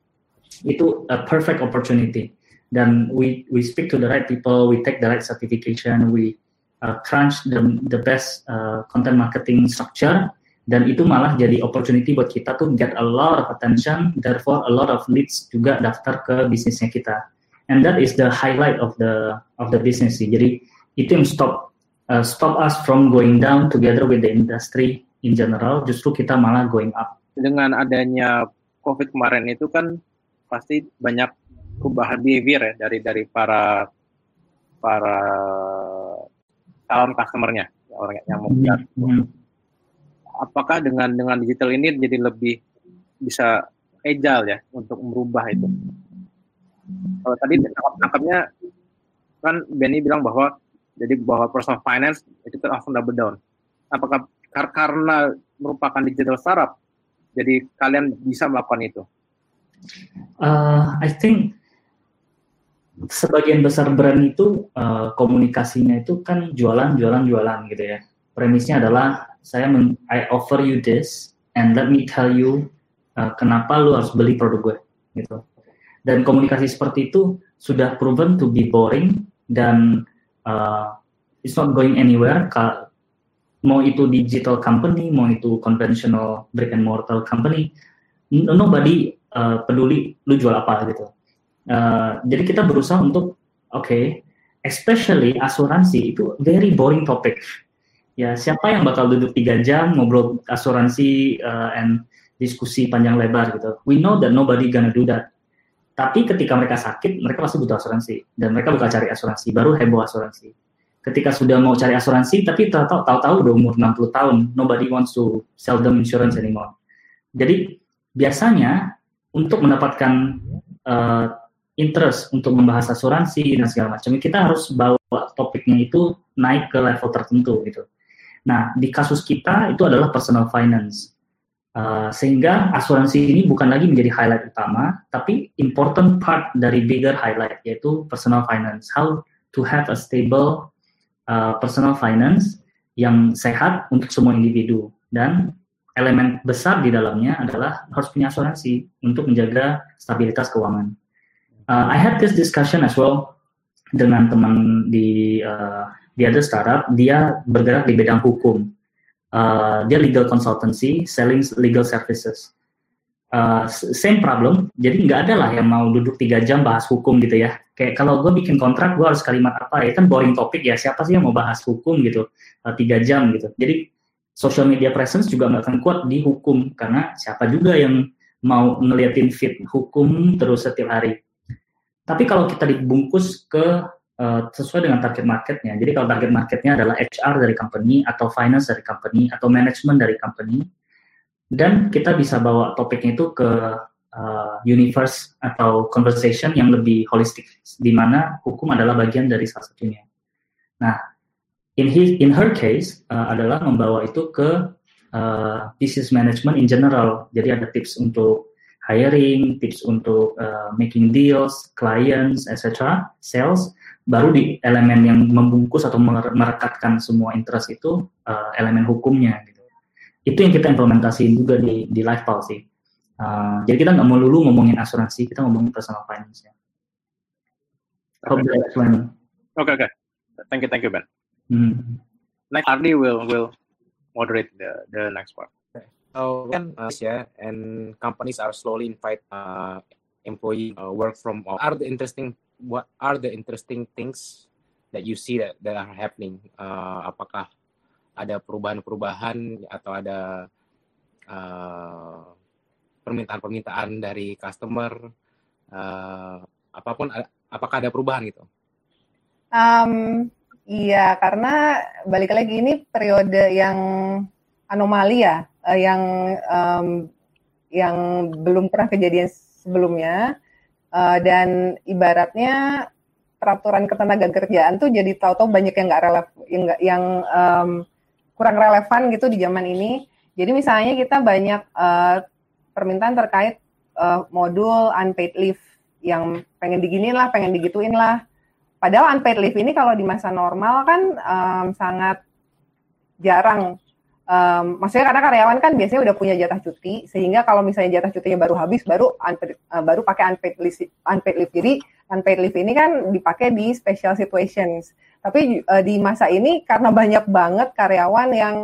itu a perfect opportunity dan we we speak to the right people, we take the right certification, we uh, crunch the the best uh, content marketing structure dan itu malah jadi opportunity buat kita tuh get a lot of attention, therefore a lot of leads juga daftar ke bisnisnya kita. And that is the highlight of the of the business sih. Jadi itu yang stop uh, stop us from going down together with the industry in general. Justru kita malah going up. Dengan adanya COVID kemarin itu kan pasti banyak perubahan behavior ya dari dari para para calon customernya orang yang mau hmm, hmm. apakah dengan dengan digital ini jadi lebih bisa agile ya untuk merubah itu. Kalau tadi tangkap-tangkapnya kan Benny bilang bahwa jadi bahwa personal finance itu langsung double down. Apakah kar karena merupakan digital startup, jadi kalian bisa melakukan itu? Uh, I think sebagian besar brand itu uh, komunikasinya itu kan jualan, jualan, jualan gitu ya. Premisnya adalah saya men I offer you this and let me tell you uh, kenapa lu harus beli produk gue gitu. Dan komunikasi seperti itu sudah proven to be boring dan uh, it's not going anywhere. Ka mau itu digital company, mau itu conventional brick and mortar company, nobody uh, peduli lu jual apa gitu. Uh, jadi kita berusaha untuk oke, okay, especially asuransi itu very boring topic. Ya siapa yang bakal duduk tiga jam ngobrol asuransi uh, and diskusi panjang lebar gitu. We know that nobody gonna do that. Tapi ketika mereka sakit, mereka pasti butuh asuransi dan mereka bakal cari asuransi, baru heboh asuransi. Ketika sudah mau cari asuransi, tapi tahu-tahu udah umur 60 tahun, nobody wants to sell them insurance anymore. Jadi biasanya untuk mendapatkan uh, interest untuk membahas asuransi dan segala macam, kita harus bawa topiknya itu naik ke level tertentu gitu. Nah, di kasus kita itu adalah personal finance. Uh, sehingga asuransi ini bukan lagi menjadi highlight utama, tapi important part dari bigger highlight yaitu personal finance. How to have a stable uh, personal finance yang sehat untuk semua individu dan elemen besar di dalamnya adalah harus punya asuransi untuk menjaga stabilitas keuangan. Uh, I had this discussion as well dengan teman di uh, di ada startup, dia bergerak di bidang hukum uh, dia legal consultancy, selling legal services. Uh, same problem, jadi nggak ada lah yang mau duduk tiga jam bahas hukum gitu ya. Kayak kalau gue bikin kontrak, gue harus kalimat apa ya kan boring topik ya. Siapa sih yang mau bahas hukum gitu uh, tiga jam gitu. Jadi social media presence juga nggak akan kuat di hukum karena siapa juga yang mau ngeliatin fit hukum terus setiap hari. Tapi kalau kita dibungkus ke uh, sesuai dengan target marketnya. Jadi kalau target marketnya adalah HR dari company atau finance dari company atau management dari company, dan kita bisa bawa topiknya itu ke uh, universe atau conversation yang lebih holistik, di mana hukum adalah bagian dari salah satunya. Nah, in his in her case uh, adalah membawa itu ke uh, business management in general. Jadi ada tips untuk hiring, tips untuk uh, making deals, clients, etc., sales, baru di elemen yang membungkus atau merekatkan semua interest itu uh, elemen hukumnya gitu. Itu yang kita implementasiin juga di di life policy. Uh, jadi kita nggak melulu ngomongin asuransi, kita ngomongin personal finance ya. Hope okay. Oke oke. Okay, okay. Thank you thank you Ben. Hmm. Next Ardi will will moderate the the next part. So kan uh, yeah, and companies are slowly invite uh, employee uh, work from home. Are the interesting what are the interesting things that you see that, that are happening? Uh, apakah ada perubahan-perubahan atau ada uh, permintaan-permintaan dari customer? Uh, apa pun, apakah ada perubahan gitu? Um, iya, karena balik lagi ini periode yang anomali ya, uh, yang um, yang belum pernah kejadian sebelumnya uh, dan ibaratnya peraturan ketenaga kerjaan tuh jadi tahu-tahu banyak yang nggak relevan yang yang um, kurang relevan gitu di zaman ini. Jadi misalnya kita banyak uh, permintaan terkait uh, modul unpaid leave yang pengen diginin lah, pengen digituin lah. Padahal unpaid leave ini kalau di masa normal kan um, sangat jarang um, maksudnya karena karyawan kan biasanya udah punya jatah cuti sehingga kalau misalnya jatah cutinya baru habis baru unpaid, uh, baru pakai unpaid leave unpaid leave. Jadi unpaid leave ini kan dipakai di special situations. Tapi uh, di masa ini karena banyak banget karyawan yang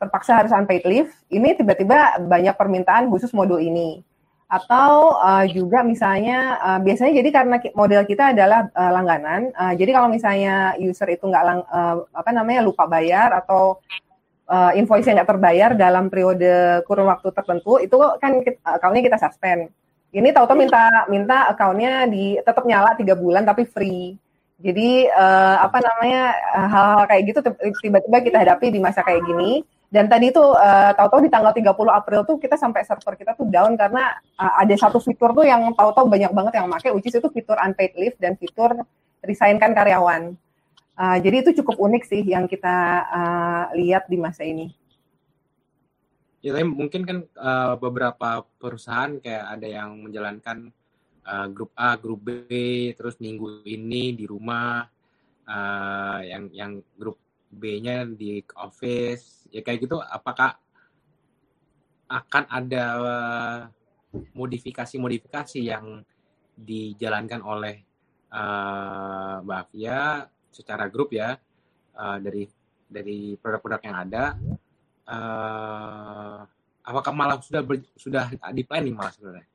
terpaksa harus unpaid leave ini tiba-tiba banyak permintaan khusus modul ini. Atau uh, juga misalnya uh, biasanya jadi karena model kita adalah uh, langganan uh, jadi kalau misalnya user itu nggak uh, apa namanya lupa bayar atau uh, invoice yang nggak terbayar dalam periode kurun waktu tertentu itu kan accountnya kita suspend. Ini tahu-tahu minta minta accountnya di tetap nyala tiga bulan tapi free. Jadi uh, apa namanya hal-hal kayak gitu tiba-tiba kita hadapi di masa kayak gini Dan tadi itu uh, tahu-tahu di tanggal 30 April tuh kita sampai server kita tuh down karena uh, ada satu fitur tuh yang tahu-tahu banyak banget yang pakai, which is itu fitur unpaid leave dan fitur resignkan karyawan. Uh, jadi itu cukup unik sih yang kita uh, lihat di masa ini. Ya, tapi mungkin kan uh, beberapa perusahaan kayak ada yang menjalankan uh, grup A, grup B, terus minggu ini di rumah, uh, yang yang grup B-nya di office ya kayak gitu apakah akan ada modifikasi-modifikasi yang dijalankan oleh uh, Mbak Afia secara grup ya uh, dari dari produk-produk yang ada uh, apakah malah sudah ber, sudah di planning malah sebenarnya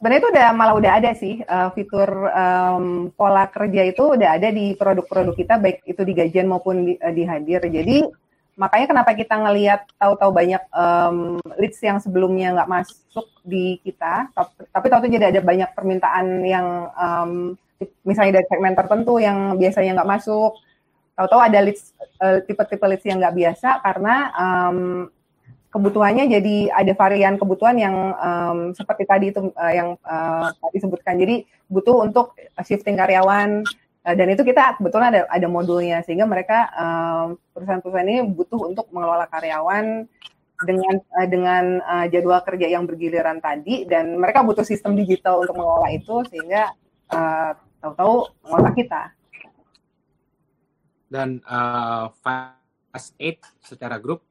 sebenarnya itu udah malah udah ada sih uh, fitur um, pola kerja itu udah ada di produk-produk kita baik itu di gajian maupun di, uh, di hadir. Jadi makanya kenapa kita ngelihat tahu-tahu banyak um, leads yang sebelumnya nggak masuk di kita, tapi tahu-tahu jadi ada banyak permintaan yang um, misalnya dari segmen tertentu yang biasanya nggak masuk. Tahu-tahu ada leads uh, tipe-tipe leads yang nggak biasa karena um, kebutuhannya jadi ada varian kebutuhan yang um, seperti tadi itu uh, yang uh, tadi sebutkan. Jadi butuh untuk shifting karyawan uh, dan itu kita kebetulan ada ada modulnya sehingga mereka perusahaan-perusahaan ini butuh untuk mengelola karyawan dengan uh, dengan uh, jadwal kerja yang bergiliran tadi dan mereka butuh sistem digital untuk mengelola itu sehingga uh, tahu-tahu mengelola kita. Dan uh, Fast Eight secara grup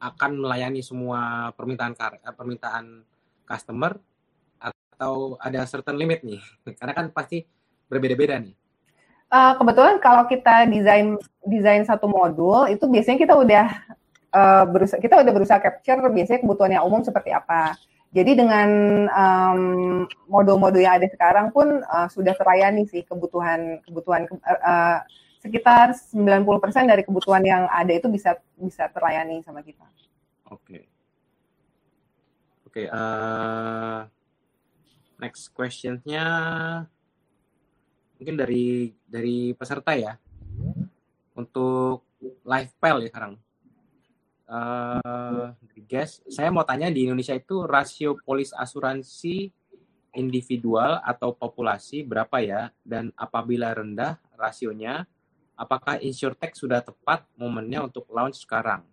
akan melayani semua permintaan eh, permintaan customer atau ada certain limit nih? Karena kan pasti berbeda-beda nih. Uh, kebetulan kalau kita desain desain satu modul itu biasanya kita udah uh, berusaha kita udah berusaha capture biasanya kebutuhan yang umum seperti apa. Jadi dengan um, modul-modul yang ada sekarang pun uh, sudah terlayani sih kebutuhan kebutuhan uh, sekitar 90% dari kebutuhan yang ada itu bisa bisa terlayani sama kita. Oke. Okay. Oke, okay, uh, next questionnya mungkin dari dari peserta ya. Untuk life pile ya sekarang. Uh, guys, saya mau tanya di Indonesia itu rasio polis asuransi individual atau populasi berapa ya? Dan apabila rendah rasionya, apakah insurtech sudah tepat momennya untuk launch sekarang?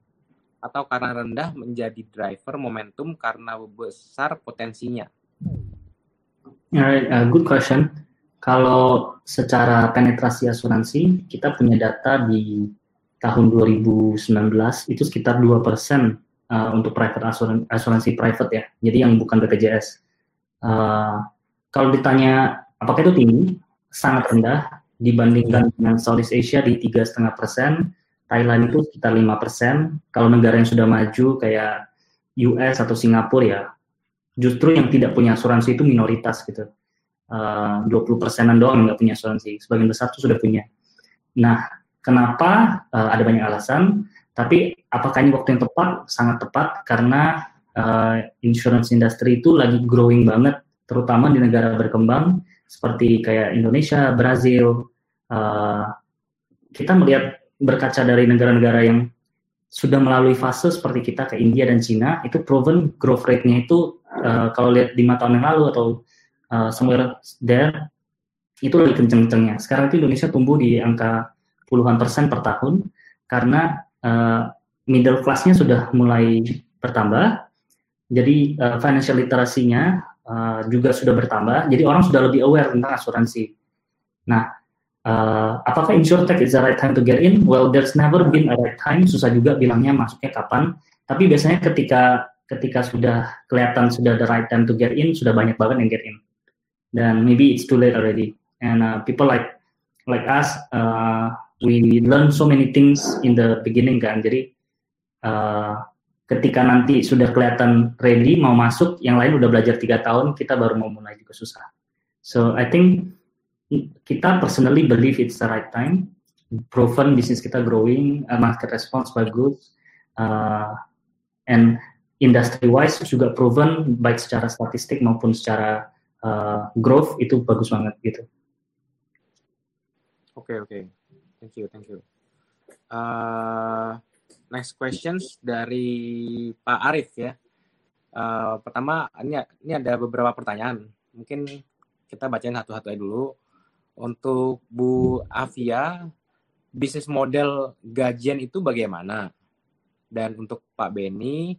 Atau karena rendah menjadi driver momentum karena besar potensinya? Alright, uh, good question. Kalau secara penetrasi asuransi, kita punya data di tahun 2019 itu sekitar 2% uh, untuk private asuransi, asuransi private ya. Jadi yang bukan BPJS. Uh, kalau ditanya apakah itu tinggi, sangat rendah dibandingkan dengan Southeast Asia di tiga setengah persen, Thailand itu sekitar lima persen. Kalau negara yang sudah maju kayak US atau Singapura ya, justru yang tidak punya asuransi itu minoritas gitu. Eh, dua puluh persenan doang yang nggak punya asuransi, sebagian besar itu sudah punya. Nah, kenapa? Uh, ada banyak alasan, tapi apakah ini waktu yang tepat? Sangat tepat karena uh, insurance industry itu lagi growing banget, terutama di negara berkembang seperti kayak Indonesia, Brazil, uh, kita melihat berkaca dari negara-negara yang sudah melalui fase seperti kita ke India dan Cina, itu proven growth rate-nya itu uh, kalau lihat lima tahun yang lalu atau uh, somewhere there, itu lebih kenceng-kencengnya. Sekarang itu Indonesia tumbuh di angka puluhan persen per tahun karena uh, middle class-nya sudah mulai bertambah, jadi uh, financial literasinya uh, juga sudah bertambah. Jadi orang sudah lebih aware tentang asuransi. Nah, uh, apakah insurtech is the right time to get in? Well, there's never been a right time. Susah juga bilangnya masuknya kapan. Tapi biasanya ketika ketika sudah kelihatan sudah the right time to get in, sudah banyak banget yang get in. Dan maybe it's too late already. And uh, people like like us, uh, we learn so many things in the beginning kan. Jadi uh, ketika nanti sudah kelihatan ready mau masuk, yang lain udah belajar tiga tahun, kita baru mau mulai juga susah. So I think kita personally believe it's the right time. Proven bisnis kita growing, uh, market response bagus, uh, and industry wise juga proven baik secara statistik maupun secara uh, growth itu bagus banget gitu. Oke okay, oke, okay. Thank you thank you. Uh, next questions dari Pak Arif ya. Uh, pertama ini ini ada beberapa pertanyaan. Mungkin kita bacain satu-satu aja dulu. Untuk Bu Avia, bisnis model gajian itu bagaimana? Dan untuk Pak Benny,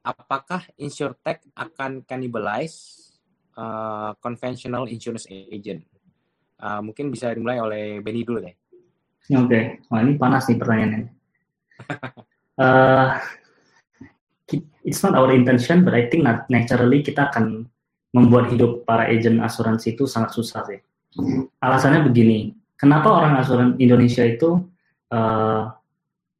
apakah insurtech akan cannibalize uh, conventional insurance agent? Uh, mungkin bisa dimulai oleh Benny dulu deh. Oke, okay. wah ini panas nih pertanyaannya. uh, it's not our intention, but I think naturally kita akan membuat hidup para agent asuransi itu sangat susah sih. Alasannya begini, kenapa orang asuransi Indonesia itu uh,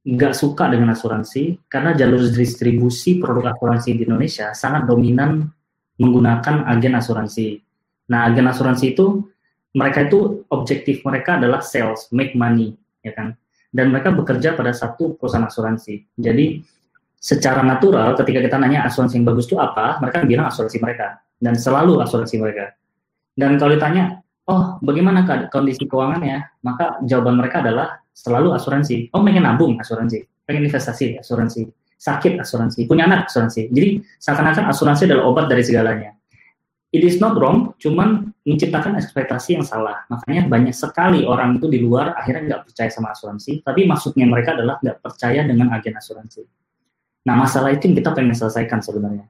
nggak suka dengan asuransi? Karena jalur distribusi produk asuransi di Indonesia sangat dominan menggunakan agen asuransi. Nah, agen asuransi itu mereka itu objektif mereka adalah sales, make money, ya kan? Dan mereka bekerja pada satu perusahaan asuransi. Jadi secara natural ketika kita nanya asuransi yang bagus itu apa, mereka bilang asuransi mereka dan selalu asuransi mereka. Dan kalau ditanya, oh bagaimana kondisi keuangannya, maka jawaban mereka adalah selalu asuransi. Oh pengen nabung asuransi, pengen investasi asuransi, sakit asuransi, punya anak asuransi. Jadi seakan-akan asuransi adalah obat dari segalanya. It is not wrong, cuman menciptakan ekspektasi yang salah. Makanya banyak sekali orang itu di luar akhirnya nggak percaya sama asuransi, tapi maksudnya mereka adalah nggak percaya dengan agen asuransi. Nah masalah itu yang kita pengen selesaikan sebenarnya.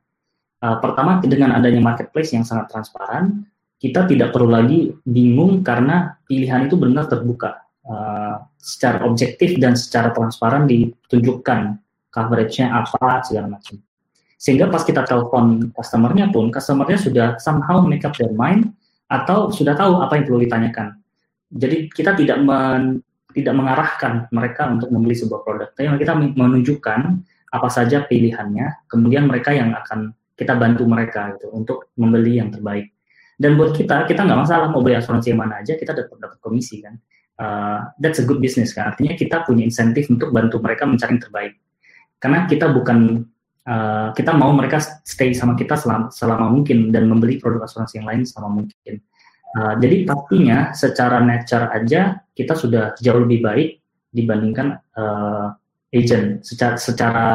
Uh, pertama dengan adanya marketplace yang sangat transparan, kita tidak perlu lagi bingung karena pilihan itu benar terbuka uh, secara objektif dan secara transparan ditunjukkan coveragenya apa segala macam. Sehingga pas kita telepon customernya pun, customernya sudah somehow make up their mind atau sudah tahu apa yang perlu ditanyakan. Jadi kita tidak men, tidak mengarahkan mereka untuk membeli sebuah produk, tapi kita menunjukkan apa saja pilihannya, kemudian mereka yang akan kita bantu mereka gitu untuk membeli yang terbaik. Dan buat kita, kita nggak masalah mau beli asuransi yang mana aja, kita dapat dapat komisi kan. Uh, that's a good business kan. Artinya kita punya insentif untuk bantu mereka mencari yang terbaik. Karena kita bukan uh, kita mau mereka stay sama kita selama, selama mungkin dan membeli produk asuransi yang lain selama mungkin. Uh, jadi pastinya secara nature aja kita sudah jauh lebih baik dibandingkan uh, agent secara secara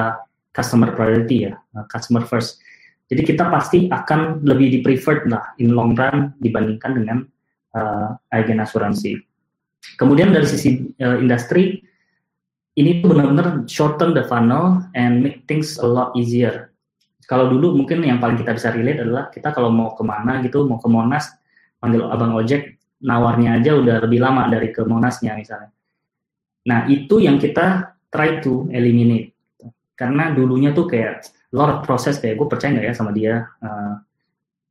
customer priority ya, uh, customer first. Jadi kita pasti akan lebih di preferred lah in long run dibandingkan dengan uh, agen asuransi. Kemudian dari sisi uh, industri, ini tuh benar-benar shorten the funnel and make things a lot easier. Kalau dulu mungkin yang paling kita bisa relate adalah kita kalau mau ke mana gitu, mau ke Monas, panggil abang ojek, nawarnya aja udah lebih lama dari ke Monasnya misalnya. Nah itu yang kita try to eliminate. Karena dulunya tuh kayak lot of proses kayak gue percaya nggak ya sama dia uh,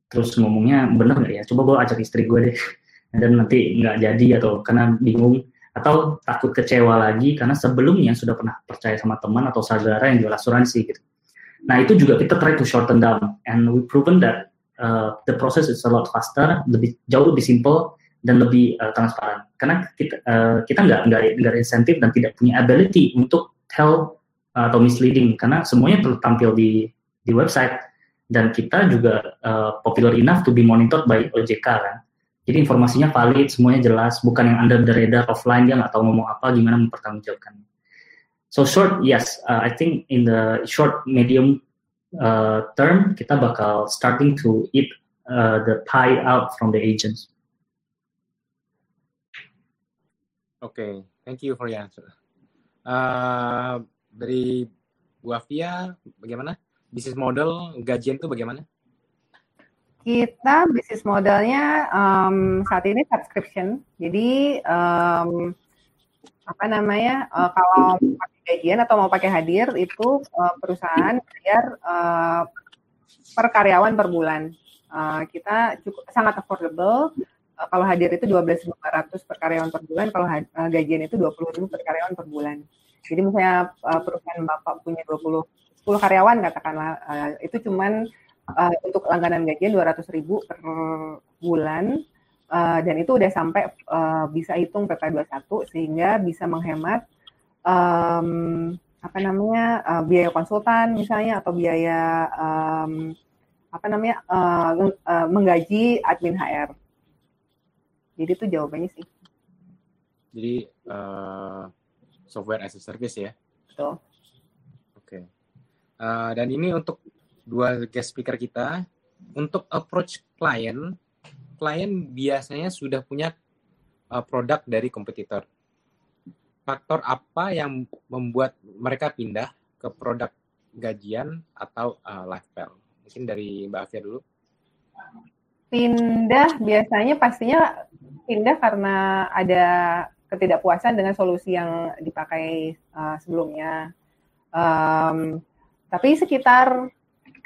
terus ngomongnya bener nggak ya coba gue ajak istri gue deh dan nanti nggak jadi atau karena bingung atau takut kecewa lagi karena sebelumnya sudah pernah percaya sama teman atau saudara yang jual asuransi gitu. Nah itu juga kita try to shorten down and we proven that uh, the process is a lot faster, lebih jauh lebih simple dan lebih uh, transparan. Karena kita uh, kita nggak nggak nggak insentif dan tidak punya ability untuk tell atau misleading karena semuanya tampil di di website dan kita juga uh, popular enough to be monitored by OJK kan. Jadi informasinya valid, semuanya jelas, bukan yang under the radar offline dia nggak tahu ngomong apa, gimana mempertanggungjawabkan. So short, yes, uh, I think in the short medium uh, term kita bakal starting to eat uh, the pie out from the agents. Okay, thank you for your answer. Uh, dari Bu Afia bagaimana? Bisnis model gajian itu bagaimana? Kita bisnis modelnya um, saat ini subscription. Jadi um, apa namanya uh, kalau pakai gajian atau mau pakai hadir itu uh, perusahaan bayar uh, per karyawan per bulan. Uh, kita cukup sangat affordable. Uh, kalau hadir itu 12.500 per karyawan per bulan, kalau uh, gajian itu 20.000 per karyawan per bulan. Jadi misalnya uh, perusahaan Bapak punya 20 10 karyawan katakanlah uh, itu cuman uh, untuk langganan gajian 200 ribu per bulan uh, dan itu udah sampai uh, bisa hitung PP21 sehingga bisa menghemat um, apa namanya uh, biaya konsultan misalnya atau biaya um, apa namanya uh, uh, menggaji admin HR. Jadi itu jawabannya sih. Jadi uh, software as a service ya. Betul. Oke. Uh, dan ini untuk dua guest speaker kita, untuk approach klien, klien biasanya sudah punya uh, produk dari kompetitor. Faktor apa yang membuat mereka pindah ke produk gajian atau uh, lifestyle? Mungkin dari Mbak Afia dulu. Pindah biasanya pastinya pindah karena ada ketidakpuasan dengan solusi yang dipakai uh, sebelumnya. Um, tapi sekitar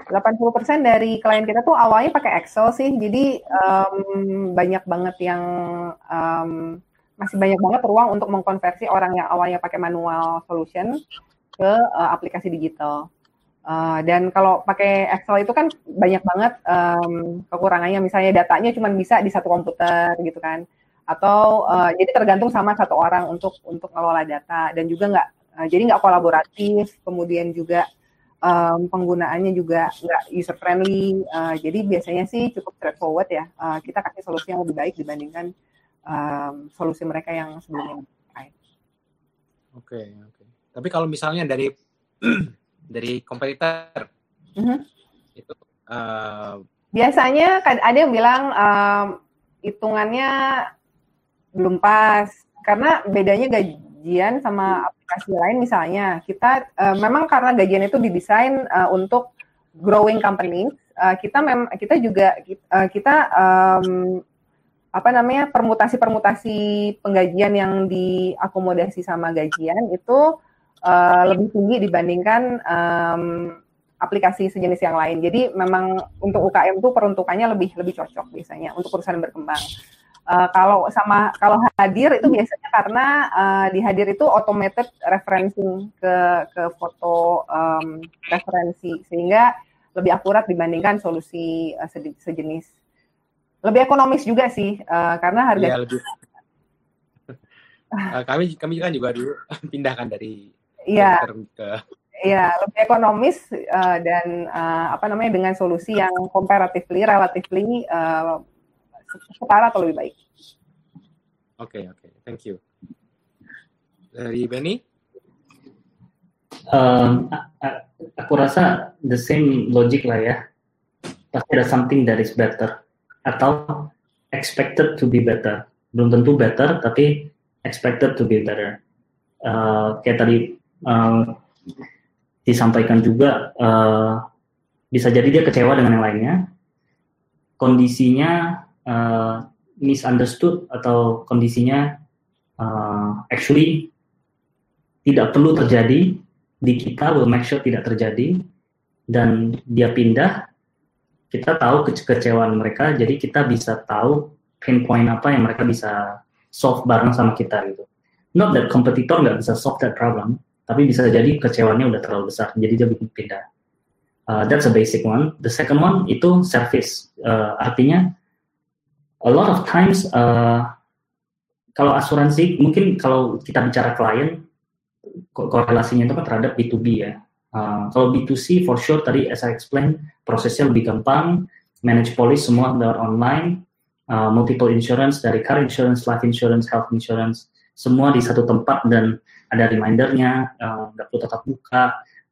80% dari klien kita tuh awalnya pakai Excel sih, jadi um, banyak banget yang um, masih banyak banget ruang untuk mengkonversi orang yang awalnya pakai manual solution ke uh, aplikasi digital. Uh, dan kalau pakai Excel itu kan banyak banget um, kekurangannya, misalnya datanya cuma bisa di satu komputer gitu kan, atau uh, jadi tergantung sama satu orang untuk untuk ngelola data. Dan juga nggak uh, jadi nggak kolaboratif, kemudian juga um, penggunaannya juga nggak user friendly. Uh, jadi biasanya sih cukup straightforward ya. Uh, kita kasih solusi yang lebih baik dibandingkan um, solusi mereka yang sebelumnya. Oke, okay, oke. Okay. Tapi kalau misalnya dari dari kompetitor mm-hmm. itu uh, biasanya ada yang bilang um, hitungannya belum pas karena bedanya gajian sama aplikasi lain misalnya kita uh, memang karena gajian itu didesain uh, untuk growing company uh, kita mem kita juga uh, kita um, apa namanya permutasi-permutasi penggajian yang diakomodasi sama gajian itu uh, lebih tinggi dibandingkan um, aplikasi sejenis yang lain. Jadi memang untuk UKM itu peruntukannya lebih lebih cocok biasanya untuk perusahaan berkembang. Uh, kalau sama kalau hadir itu biasanya karena uh, di hadir itu automated referencing ke ke foto um, referensi sehingga lebih akurat dibandingkan solusi uh, sejenis. Lebih ekonomis juga sih uh, karena harga. Ya, lebih. uh, kami kami kan juga dulu pindahkan dari Iya. ke Iya, lebih ekonomis uh, dan uh, apa namanya dengan solusi yang comparatively, relatively uh, setara atau lebih baik. Oke, okay, oke. Okay. Thank you. Dari Benny? Um, aku rasa the same logic lah ya. Pasti ada something that is better. Atau expected to be better. Belum tentu better, tapi expected to be better. Uh, kayak tadi uh, disampaikan juga, uh, bisa jadi dia kecewa dengan yang lainnya. Kondisinya uh, misunderstood atau kondisinya uh, actually tidak perlu terjadi di kita will make sure tidak terjadi dan dia pindah kita tahu kekecewaan mereka jadi kita bisa tahu pain point apa yang mereka bisa solve bareng sama kita gitu. Not that kompetitor nggak bisa solve that problem tapi bisa jadi kecewanya udah terlalu besar jadi dia bikin pindah. Uh, that's a basic one. The second one itu service. Uh, artinya a lot of times uh, kalau asuransi mungkin kalau kita bicara klien korelasinya itu kan terhadap B2B ya. Uh, kalau B2C for sure tadi as I explain prosesnya lebih gampang, manage policy semua lewat online, uh, multiple insurance dari car insurance, life insurance, health insurance, semua di satu tempat dan ada remindernya, nggak uh, perlu tetap buka,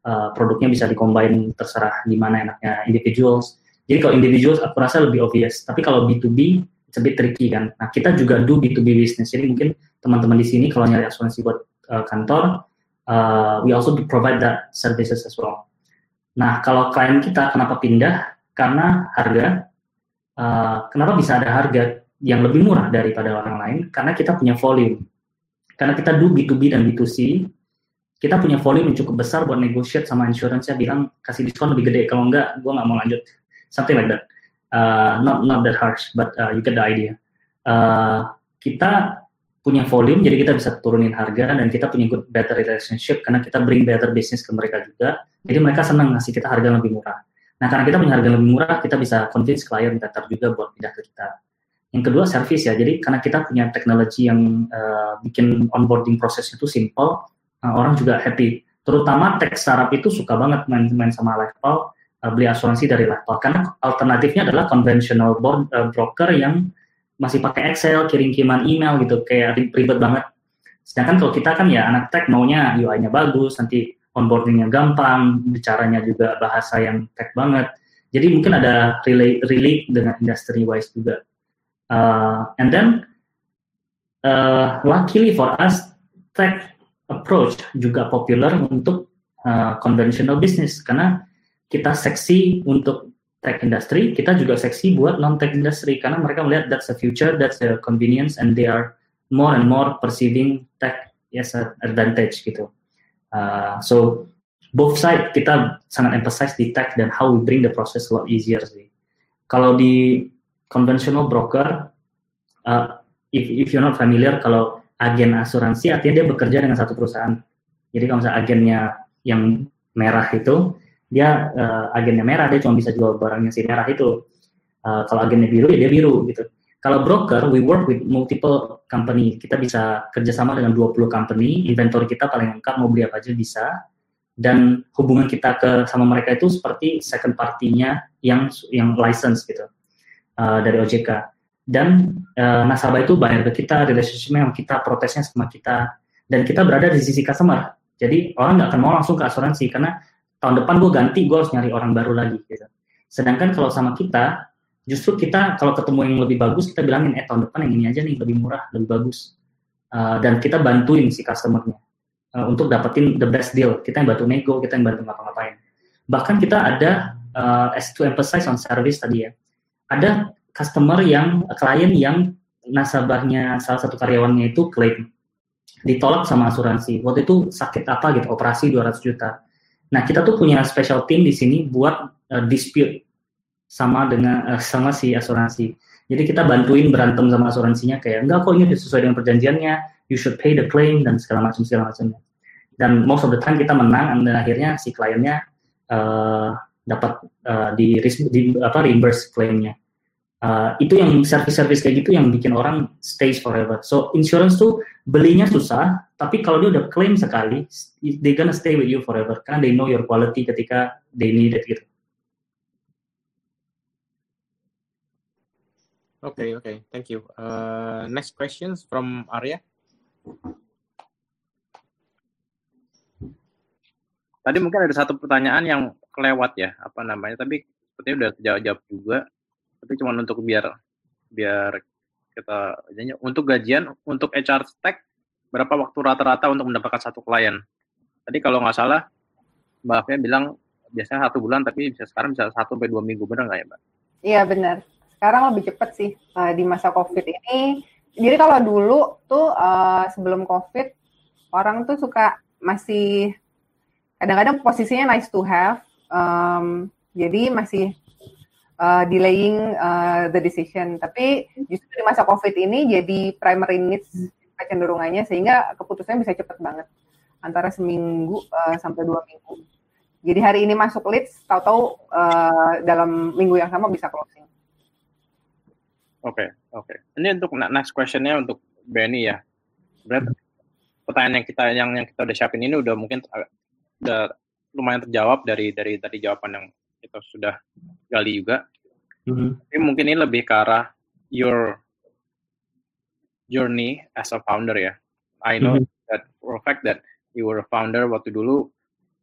uh, produknya bisa dikombin terserah di mana enaknya individuals. Jadi kalau individuals aku rasa lebih obvious, tapi kalau B2B it's a bit tricky kan. Nah, kita juga do B2B business. Jadi mungkin teman-teman di sini kalau nyari asuransi buat uh, kantor, uh, we also provide that services as well. Nah, kalau klien kita kenapa pindah? Karena harga. Uh, kenapa bisa ada harga yang lebih murah daripada orang lain? Karena kita punya volume. Karena kita do B2B dan B2C, kita punya volume yang cukup besar buat negotiate sama insurance-nya bilang kasih diskon lebih gede. Kalau enggak, gue nggak mau lanjut. Something like that uh, not not that harsh, but uh, you get the idea. Uh, kita punya volume, jadi kita bisa turunin harga dan kita punya good better relationship karena kita bring better business ke mereka juga. Jadi mereka senang ngasih kita harga lebih murah. Nah karena kita punya harga lebih murah, kita bisa convince klien better juga buat pindah ke kita. Yang kedua service ya, jadi karena kita punya teknologi yang uh, bikin onboarding proses itu simple, uh, orang juga happy. Terutama tech startup itu suka banget main-main sama LifePal uh, beli asuransi dari laptop karena alternatifnya adalah conventional board, uh, broker yang masih pakai Excel, kirim-kiriman email gitu kayak ribet banget. Sedangkan kalau kita kan ya anak tech maunya UI-nya bagus, nanti onboardingnya gampang, bicaranya juga bahasa yang tech banget. Jadi mungkin ada relate, relate dengan industry wise juga. Uh, and then uh, luckily for us, tech approach juga popular untuk uh, conventional business karena kita seksi untuk tech industry, kita juga seksi buat non tech industry karena mereka melihat that's the future, that's the convenience, and they are more and more perceiving tech as an advantage gitu. Uh, so both side kita sangat emphasize di tech dan how we bring the process a lot easier sih. Kalau di conventional broker, uh, if if you're not familiar, kalau agen asuransi artinya dia bekerja dengan satu perusahaan. Jadi kalau misalnya agennya yang merah itu, dia uh, agennya merah, dia cuma bisa jual barangnya si merah itu. Uh, kalau agennya biru ya dia biru gitu. Kalau broker, we work with multiple company. Kita bisa kerjasama dengan 20 company, inventory kita paling lengkap, mau beli apa aja bisa. Dan hubungan kita ke sama mereka itu seperti second partinya yang yang license gitu uh, dari OJK. Dan uh, nasabah itu bayar ke kita, relationship yang kita, protesnya sama kita. Dan kita berada di sisi customer. Jadi orang nggak akan mau langsung ke asuransi karena tahun depan gue ganti, gue harus nyari orang baru lagi. Gitu. Sedangkan kalau sama kita, justru kita kalau ketemu yang lebih bagus kita bilangin eh tahun depan yang ini aja nih lebih murah lebih bagus. Uh, dan kita bantuin si customernya uh, untuk dapetin the best deal. Kita yang bantu nego kita yang bantu ngapa-ngapain. Bahkan kita ada uh, as to emphasize on service tadi ya. Ada customer yang klien yang nasabahnya salah satu karyawannya itu klaim ditolak sama asuransi. Waktu itu sakit apa gitu operasi 200 juta nah kita tuh punya special team di sini buat uh, dispute sama dengan uh, sama si asuransi. Jadi kita bantuin berantem sama asuransinya kayak enggak kok ini sesuai dengan perjanjiannya, you should pay the claim dan segala macam segala macamnya. Dan most of the time kita menang dan akhirnya si kliennya uh, dapat uh, di, di apa reimburse klaimnya. Uh, itu yang service-service kayak gitu yang bikin orang stays forever. So insurance tuh belinya susah, tapi kalau dia udah claim sekali, they gonna stay with you forever karena they know your quality ketika they need it gitu. Okay, okay, thank you. Uh, next questions from Arya. Tadi mungkin ada satu pertanyaan yang kelewat ya, apa namanya? Tapi sepertinya udah jawab-jawab juga. Tapi cuma untuk biar biar kita untuk gajian untuk HR Tech berapa waktu rata-rata untuk mendapatkan satu klien? Tadi kalau nggak salah Mbak Afia bilang biasanya satu bulan tapi bisa sekarang bisa satu sampai dua minggu benar nggak ya Mbak? Iya benar sekarang lebih cepat sih uh, di masa COVID ini. Jadi kalau dulu tuh uh, sebelum COVID orang tuh suka masih kadang-kadang posisinya nice to have, um, jadi masih uh, delaying uh, the decision. Tapi justru di masa COVID ini jadi primary needs kecenderungannya sehingga keputusannya bisa cepat banget antara seminggu uh, sampai dua minggu. Jadi hari ini masuk leads, tahu-tahu uh, dalam minggu yang sama bisa closing. Oke, okay, oke. Okay. Ini untuk next questionnya untuk Benny ya. Berarti pertanyaan yang kita yang yang kita udah siapin ini udah mungkin udah lumayan terjawab dari dari tadi jawaban yang kita sudah gali juga. Mm-hmm. Tapi mungkin ini lebih ke arah your journey as a founder ya. I know mm-hmm. that for a fact that you were a founder waktu dulu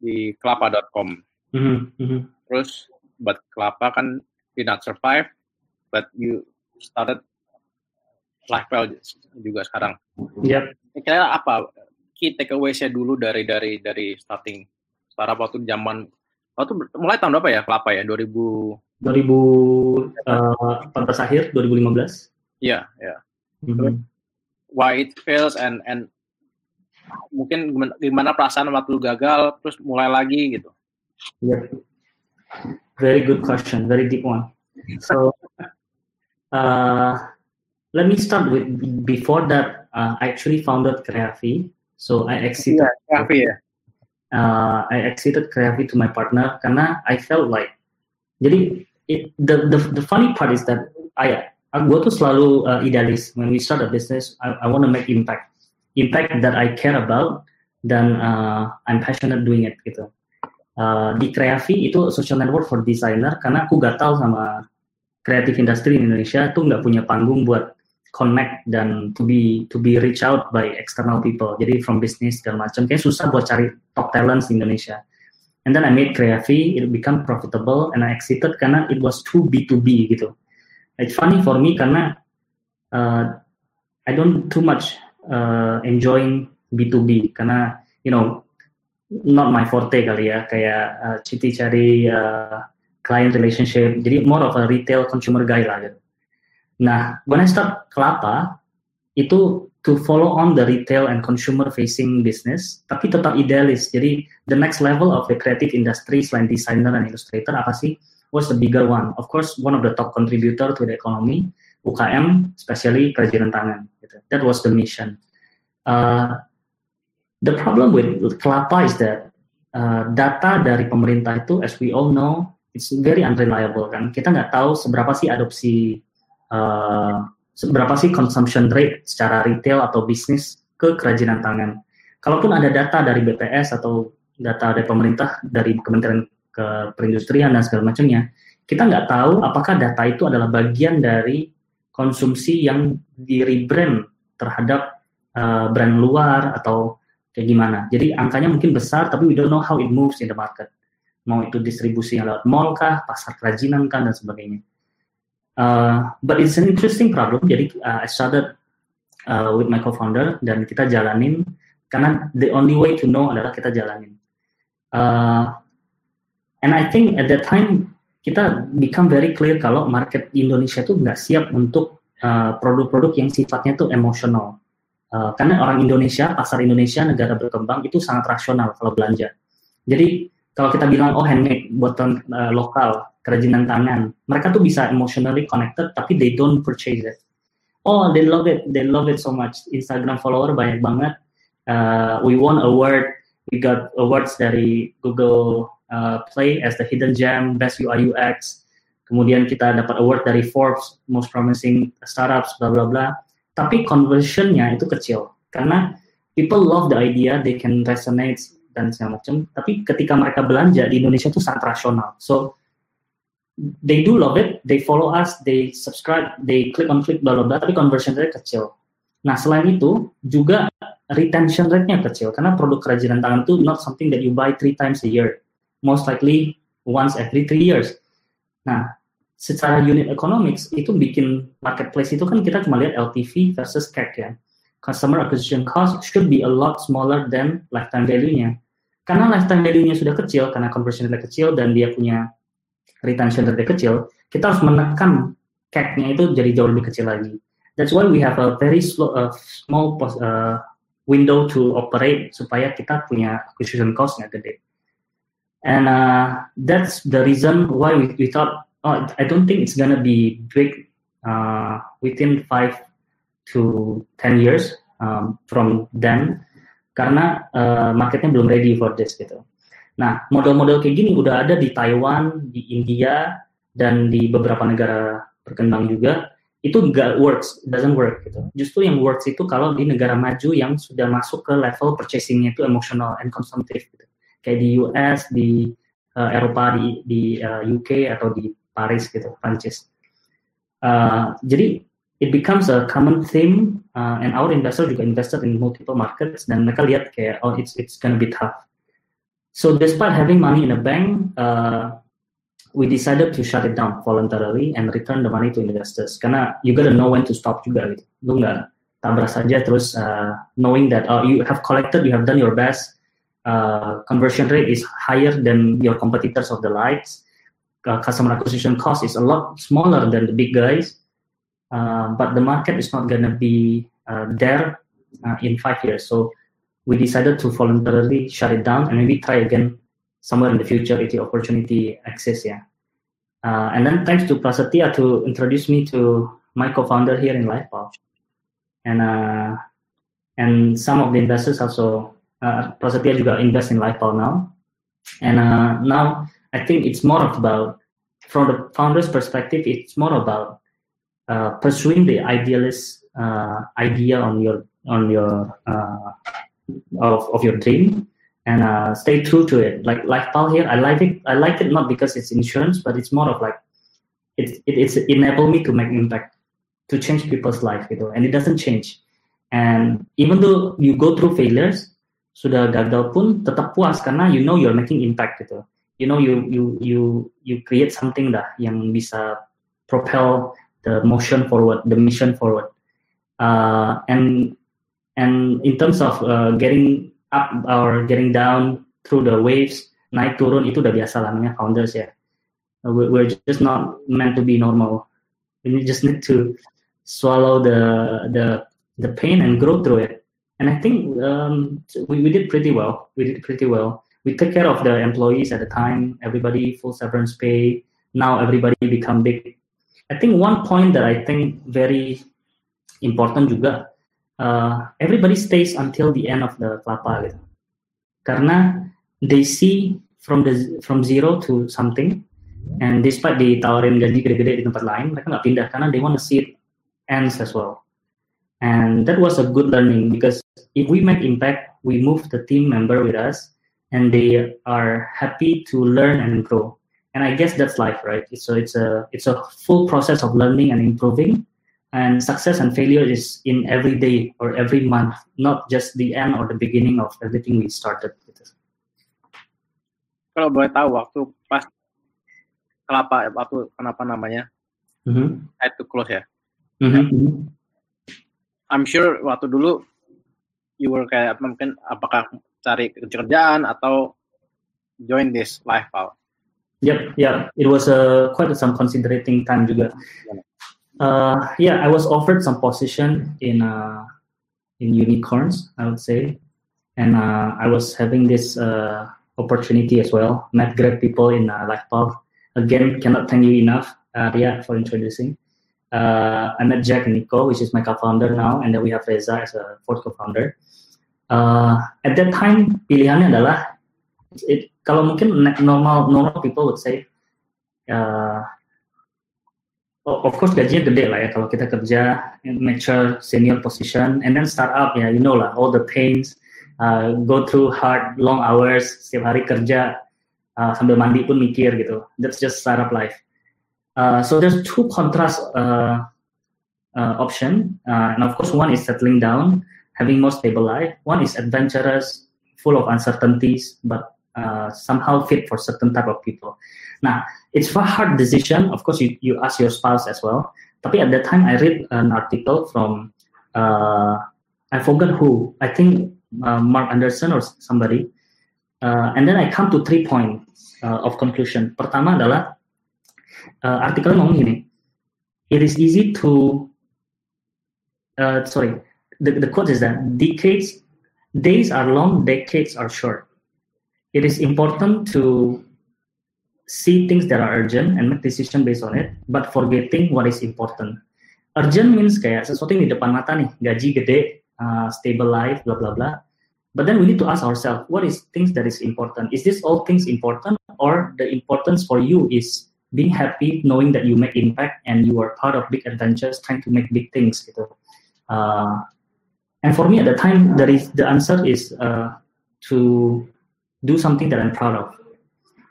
di kelapa.com. Mm-hmm. Mm-hmm. Terus but kelapa kan did not survive, but you started Lifewell juga sekarang. Yep. Kira apa key takeaways-nya dulu dari dari dari starting startup waktu zaman waktu mulai tahun berapa ya kelapa ya 2000 2014 uh, akhir 2015 iya ya mm-hmm. why it fails and and mungkin gimana, gimana perasaan waktu gagal terus mulai lagi gitu yeah. very good question very deep one so Uh, let me start with before that. Uh, I actually founded Kreavi, so I exited. Yeah, Kreavi, yeah. Uh, I exited Kreavi to my partner karena I felt like jadi it, the the the funny part is that I gue tuh selalu uh, idealis. When we start a business I, I want to make impact. Impact that I care about dan uh, I'm passionate doing it gitu. Uh, di Kreavi itu social network for designer karena aku gatal sama kreatif industri di Indonesia tuh nggak punya panggung buat connect dan to be to be reach out by external people. Jadi from business segala macam kayak susah buat cari top talents di Indonesia. And then I made Creavi, it become profitable and I exited karena it was too B2B gitu. It's funny for me karena uh, I don't too much uh, enjoying B2B karena you know not my forte kali ya kayak uh, citi cari uh, client relationship jadi more of a retail consumer guy lah gitu. Nah, when I start Kelapa, itu to follow on the retail and consumer facing business, tapi tetap idealis. Jadi the next level of the creative industry selain designer dan illustrator apa sih? Was the bigger one. Of course, one of the top contributor to the economy, UKM, especially kerajinan tangan. Gitu. That was the mission. Uh, the problem with Kelapa is that uh, data dari pemerintah itu, as we all know, it's very unreliable kan. Kita nggak tahu seberapa sih adopsi uh, seberapa sih consumption rate secara retail atau bisnis ke kerajinan tangan. Kalaupun ada data dari BPS atau data dari pemerintah, dari Kementerian ke Perindustrian dan segala macamnya, kita nggak tahu apakah data itu adalah bagian dari konsumsi yang di rebrand terhadap uh, brand luar atau kayak gimana. Jadi angkanya mungkin besar, tapi we don't know how it moves in the market. Mau itu distribusi yang lewat mall kah, pasar kerajinan kan dan sebagainya. Uh, but it's an interesting problem. Jadi uh, I started uh, with my co-founder dan kita jalanin karena the only way to know adalah kita jalanin. Uh, and I think at that time kita become very clear kalau market Indonesia itu nggak siap untuk produk-produk uh, yang sifatnya itu emosional. Uh, karena orang Indonesia, pasar Indonesia, negara berkembang itu sangat rasional kalau belanja. Jadi kalau kita bilang oh handmade buatan uh, lokal, kerajinan tangan. Mereka tuh bisa emotionally connected, tapi they don't purchase it. Oh, they love it, they love it so much. Instagram follower banyak banget. Uh, we won award, we got awards dari Google uh, Play as the hidden gem, best UI UX. Kemudian kita dapat award dari Forbes, most promising startups, bla bla bla. Tapi conversionnya itu kecil karena people love the idea, they can resonate dan segala macam. Tapi ketika mereka belanja di Indonesia itu sangat rasional. So they do love it, they follow us, they subscribe, they click on click bla tapi conversion rate kecil. Nah selain itu juga retention rate-nya kecil karena produk kerajinan tangan itu not something that you buy three times a year, most likely once every three years. Nah secara unit economics itu bikin marketplace itu kan kita cuma lihat LTV versus CAC ya. Customer acquisition cost should be a lot smaller than lifetime value-nya. Karena lifetime value-nya sudah kecil, karena conversion rate kecil dan dia punya retention rate kecil, kita harus menekan CAC-nya itu jadi jauh lebih kecil lagi. That's why we have a very slow, uh, small uh, window to operate supaya kita punya acquisition cost-nya gede. And uh, that's the reason why we, we thought, oh, I don't think it's gonna be big uh, within five to ten years um, from then, karena uh, marketnya belum ready for this gitu. Nah, model-model kayak gini udah ada di Taiwan, di India, dan di beberapa negara berkembang juga. Itu nggak works, doesn't work gitu. Justru yang works itu kalau di negara maju yang sudah masuk ke level purchasingnya itu emotional and consumptive gitu. Kayak di US, di uh, Eropa, di, di uh, eh, UK atau di Paris gitu, Prancis. Uh, jadi it becomes a common theme uh, and our investor juga invested in multiple markets dan mereka lihat kayak oh it's it's gonna be tough So despite having money in the bank, uh, we decided to shut it down voluntarily and return the money to investors. Karena you gotta know when to stop juga gitu. Lu nggak tabrak saja terus uh, knowing that oh, you have collected, you have done your best, uh, conversion rate is higher than your competitors of the likes. Uh, customer acquisition cost is a lot smaller than the big guys, uh, but the market is not gonna be uh, there uh, in five years. So we decided to voluntarily shut it down and maybe try again somewhere in the future if the opportunity exists. Yeah. Uh, and then thanks to Prasetya to introduce me to my co-founder here in LifePath. And uh, and some of the investors also uh, Prasetya juga invest in LifePath now. And uh, now I think it's more about from the founder's perspective, it's more about uh, pursuing the idealist uh, idea on your on your uh, of, of your dream and uh, stay true to it. Like like Paul here, I like it. I like it not because it's insurance, but it's more of like it, it it's enable me to make impact. to change people's life you know. and it doesn't change and even though you go through failures sudah gagal pun tetap puas karena you know you're making impact gitu you know you you you you create something dah yang bisa propel the motion forward the mission forward uh, and and in terms of uh, getting up or getting down through the waves naik turun itu udah biasa lah namanya founders ya we're just not meant to be normal we just need to swallow the the the pain and grow through it and I think um, we, we did pretty well. We did pretty well. We took care of the employees at the time. Everybody full severance pay. Now everybody become big. I think one point that I think very important juga, uh, everybody stays until the end of the kelapa gitu. Karena they see from the from zero to something, and despite ditawarin gaji gede-gede di tempat lain, mereka nggak pindah karena they want to see it ends as well. And that was a good learning because if we make impact, we move the team member with us and they are happy to learn and grow. And I guess that's life, right? So it's a it's a full process of learning and improving. And success and failure is in every day or every month, not just the end or the beginning of everything we started. Kalau boleh tahu waktu pas kelapa waktu kenapa namanya mm-hmm. I to close ya. Mm-hmm. I'm sure waktu dulu you were kayak mungkin apakah cari kerjaan atau join this lifestyle? Yep, yeah, it was a quite some considering time juga. Uh, yeah, I was offered some position in uh, in unicorns, I would say, and uh, I was having this uh, opportunity as well. Met great people in uh, Lifepal. Again, cannot thank you enough, uh, Ria, for introducing. Uh, I met Jack and Nico, which is my co-founder now, and then we have Reza as a fourth co-founder. At that time, pilihannya adalah it, kalau mungkin normal normal people would say, of course gajinya gede lah ya kalau kita kerja mature senior position, and then start up ya, you know lah all the pains, uh, go through hard long hours, setiap hari kerja uh, sambil mandi pun mikir gitu. That's just startup life. Uh, so there's two contrast uh, uh, option, uh, and of course one is settling down, having more stable life. One is adventurous, full of uncertainties, but uh, somehow fit for certain type of people. Now it's a hard decision. Of course, you, you ask your spouse as well. But at that time, I read an article from I forgot who. I think Mark Anderson or somebody. and then I come to three points of conclusion. Pertama adalah uh, artikelnya ngomong gini, it is easy to, uh, sorry, the, the quote is that decades, days are long, decades are short. It is important to see things that are urgent and make decision based on it, but forgetting what is important. Urgent means kayak sesuatu yang di depan mata nih, gaji gede, uh, stable life, blah blah blah. But then we need to ask ourselves, what is things that is important? Is this all things important, or the importance for you is being happy knowing that you make impact and you are part of big adventures trying to make big things gitu. Uh, and for me at the time there is the answer is uh, to do something that I'm proud of.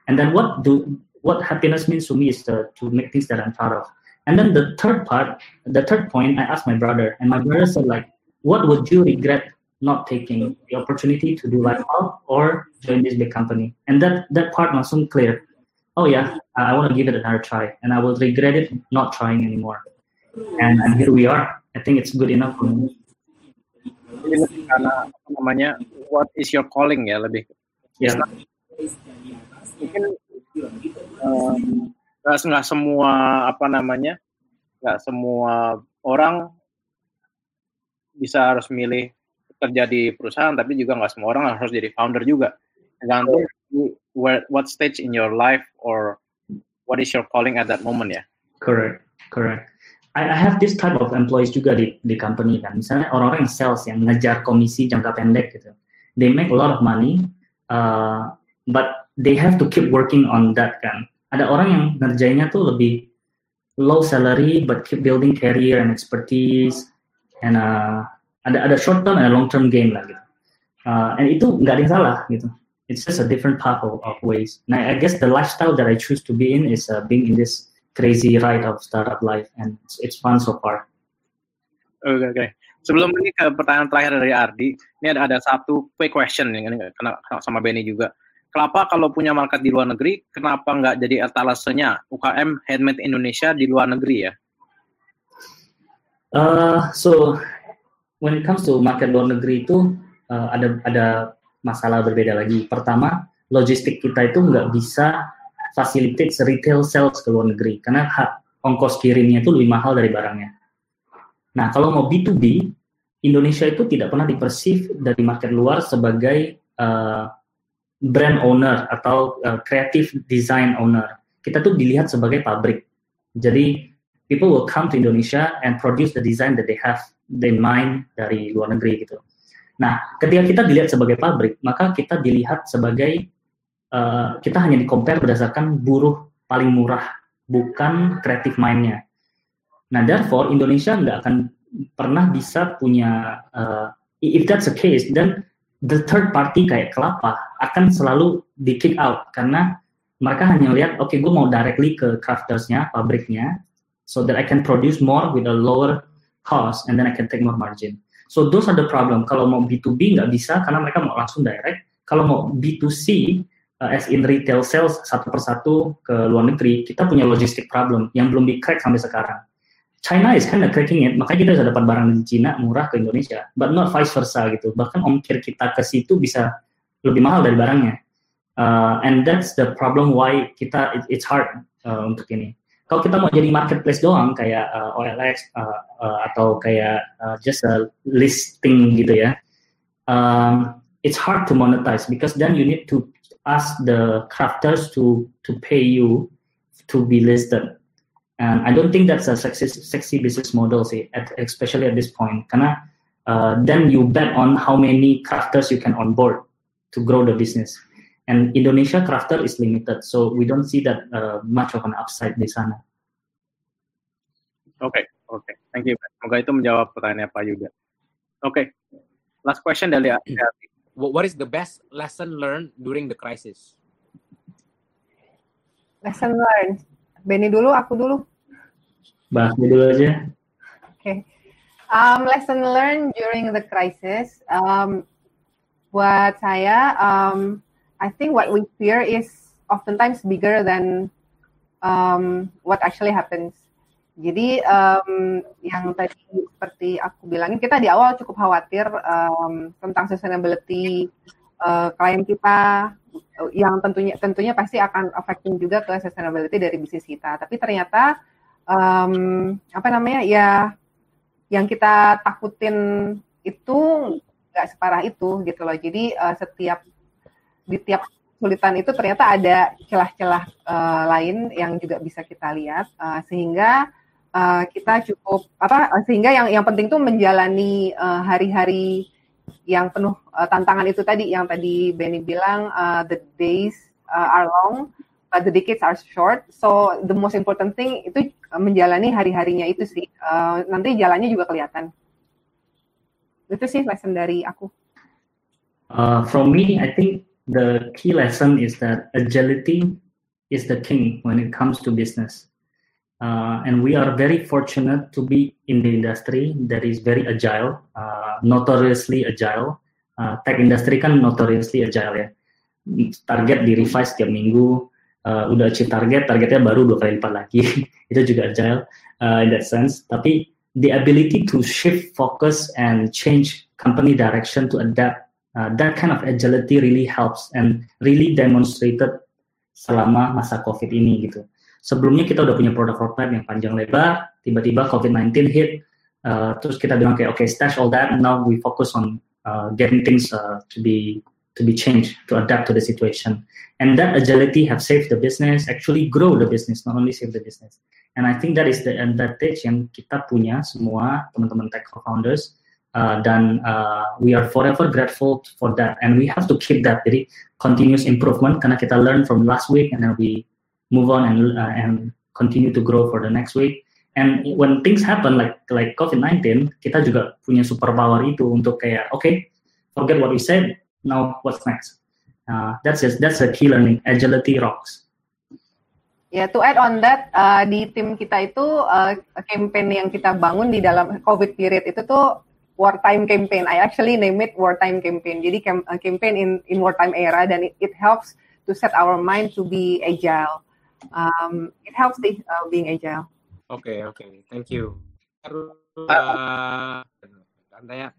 And then what do what happiness means to me is to, to make things that I'm proud of. And then the third part, the third point, I asked my brother, and my brother said like, what would you regret not taking the opportunity to do life out or join this big company? And that that part langsung clear oh yeah, I want to give it another try, and I will regret it not trying anymore. And, and here we are. I think it's good enough for me. karena apa namanya what is your calling ya lebih yeah. mungkin um, nggak semua apa namanya nggak semua orang bisa harus milih kerja di perusahaan tapi juga nggak semua orang harus jadi founder juga tergantung where what stage in your life or what is your calling at that moment ya? Correct, correct. I, I have this type of employees juga di di company kan. Misalnya orang-orang yang sales yang ngejar komisi jangka pendek gitu. They make a lot of money, uh, but they have to keep working on that kan. Ada orang yang ngerjainnya tuh lebih low salary but keep building career and expertise and uh, ada ada short term and long term gain lah gitu. Uh, and itu nggak ada yang salah gitu it's just a different path of, of ways. And I, guess the lifestyle that I choose to be in is uh, being in this crazy ride of startup life, and it's, it's fun so far. okay oke. Sebelum ini ke pertanyaan terakhir dari Ardi, ini ada ada satu quick question yang kena, kena sama Benny juga. Kenapa kalau punya market di luar negeri, kenapa nggak jadi etalasenya UKM handmade Indonesia di luar negeri ya? Uh, so when it comes to market luar negeri itu uh, ada ada masalah berbeda lagi. Pertama, logistik kita itu nggak bisa facilitate retail sales ke luar negeri karena hak ongkos kirimnya itu lebih mahal dari barangnya. Nah, kalau mau B2B, Indonesia itu tidak pernah dipersif dari market luar sebagai uh, brand owner atau uh, creative design owner. Kita tuh dilihat sebagai pabrik. Jadi people will come to Indonesia and produce the design that they have in mind dari luar negeri gitu. Nah, ketika kita dilihat sebagai pabrik, maka kita dilihat sebagai uh, kita hanya di compare berdasarkan buruh paling murah, bukan creative mind-nya. Nah, therefore Indonesia nggak akan pernah bisa punya uh, if that's the case, then the third party kayak kelapa akan selalu di kick out karena mereka hanya lihat, oke, okay, gue mau directly ke craftersnya, pabriknya, so that I can produce more with a lower cost and then I can take more margin. So those are the problem. Kalau mau B2B nggak bisa karena mereka mau langsung direct. Kalau mau B2C, uh, as in retail sales satu persatu ke luar negeri, kita punya logistic problem yang belum di crack sampai sekarang. China is kind of cracking it, makanya kita bisa dapat barang di Cina murah ke Indonesia, but not vice versa gitu. Bahkan ongkir kita ke situ bisa lebih mahal dari barangnya. Uh, and that's the problem why kita it, it's hard uh, untuk ini. Kalau kita mau jadi marketplace doang kayak uh, OLX uh, uh, atau kayak uh, just a listing gitu ya, um, it's hard to monetize because then you need to ask the crafters to to pay you to be listed And I don't think that's a sexy, sexy business model sih, at, especially at this point. Karena uh, then you bet on how many crafters you can onboard to grow the business. And Indonesia crafter is limited, so we don't see that uh, much of an upside di sana. Oke, okay, oke, okay. thank you. Semoga itu menjawab pertanyaan Pak Yuda. Oke, okay. last question dari What is the best lesson learned during the crisis? Lesson learned Benny dulu, aku dulu. Bahas dulu aja. Oke. Okay. Um, lesson learned during the crisis. Um, buat saya, um, I think what we fear is oftentimes bigger than um, what actually happens. Jadi um, yang tadi seperti aku bilangin, kita di awal cukup khawatir um, tentang sustainability uh, klien kita, yang tentunya tentunya pasti akan affecting juga ke sustainability dari bisnis kita. Tapi ternyata um, apa namanya ya yang kita takutin itu nggak separah itu gitu loh. Jadi uh, setiap di tiap kesulitan itu ternyata ada celah-celah uh, lain yang juga bisa kita lihat uh, sehingga uh, kita cukup apa sehingga yang yang penting tuh menjalani hari-hari uh, yang penuh uh, tantangan itu tadi yang tadi Benny bilang uh, the days uh, are long but the decades are short. So the most important thing itu menjalani hari-harinya itu sih. Uh, nanti jalannya juga kelihatan. Itu sih lesson dari aku. Uh, from me I think the key lesson is that agility is the king when it comes to business. Uh, and we are very fortunate to be in the industry that is very agile, uh, notoriously agile. Uh, tech industry kan notoriously agile ya. Target di revise setiap minggu, uh, udah achieve target, targetnya baru dua kali lipat lagi. Itu juga agile uh, in that sense. Tapi the ability to shift focus and change company direction to adapt, uh, that kind of agility really helps and really demonstrated selama masa COVID ini gitu sebelumnya kita udah punya produk roadmap yang panjang lebar, tiba-tiba COVID-19 hit, uh, terus kita bilang kayak, okay, stash all that, now we focus on uh, getting things uh, to be to be changed, to adapt to the situation. And that agility have saved the business, actually grow the business, not only save the business. And I think that is the advantage yang kita punya semua teman-teman tech co-founders, uh, dan uh, we are forever grateful for that. And we have to keep that, jadi continuous improvement, karena kita learn from last week, and then we move on and uh, and continue to grow for the next week. And when things happen like like COVID-19, kita juga punya superpower itu untuk kayak oke, okay, forget what we said, now what's next? Uh, that's just that's a key learning. Agility rocks. Ya, yeah, to add on that, uh, di tim kita itu uh, campaign yang kita bangun di dalam COVID period itu tuh wartime campaign. I actually name it wartime campaign. Jadi cam uh, campaign in in wartime era dan it, it helps to set our mind to be agile. Um, it helps the uh, being agile. Oke okay, oke, okay. thank you. Uh, katanya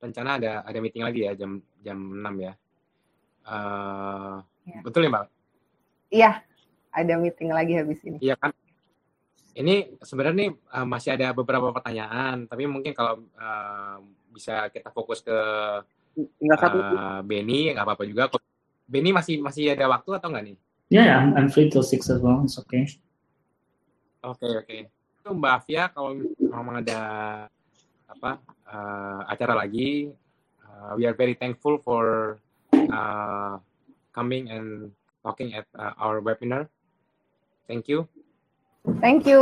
rencana ada ada meeting lagi ya jam jam 6 ya. Uh, yeah. Betul ya mbak? Iya, ada meeting lagi habis ini. Iya kan. Ini sebenarnya nih uh, masih ada beberapa pertanyaan, tapi mungkin kalau uh, bisa kita fokus ke tinggal satu uh, Benny nggak apa-apa juga. Benny masih masih ada waktu atau enggak nih? Ya, yeah, I'm, I'm free till six as well. It's okay. Oke okay, oke. Okay. Itu Mbak Afia kalau memang ada apa uh, acara lagi, uh, we are very thankful for uh, coming and talking at uh, our webinar. Thank you. Thank you.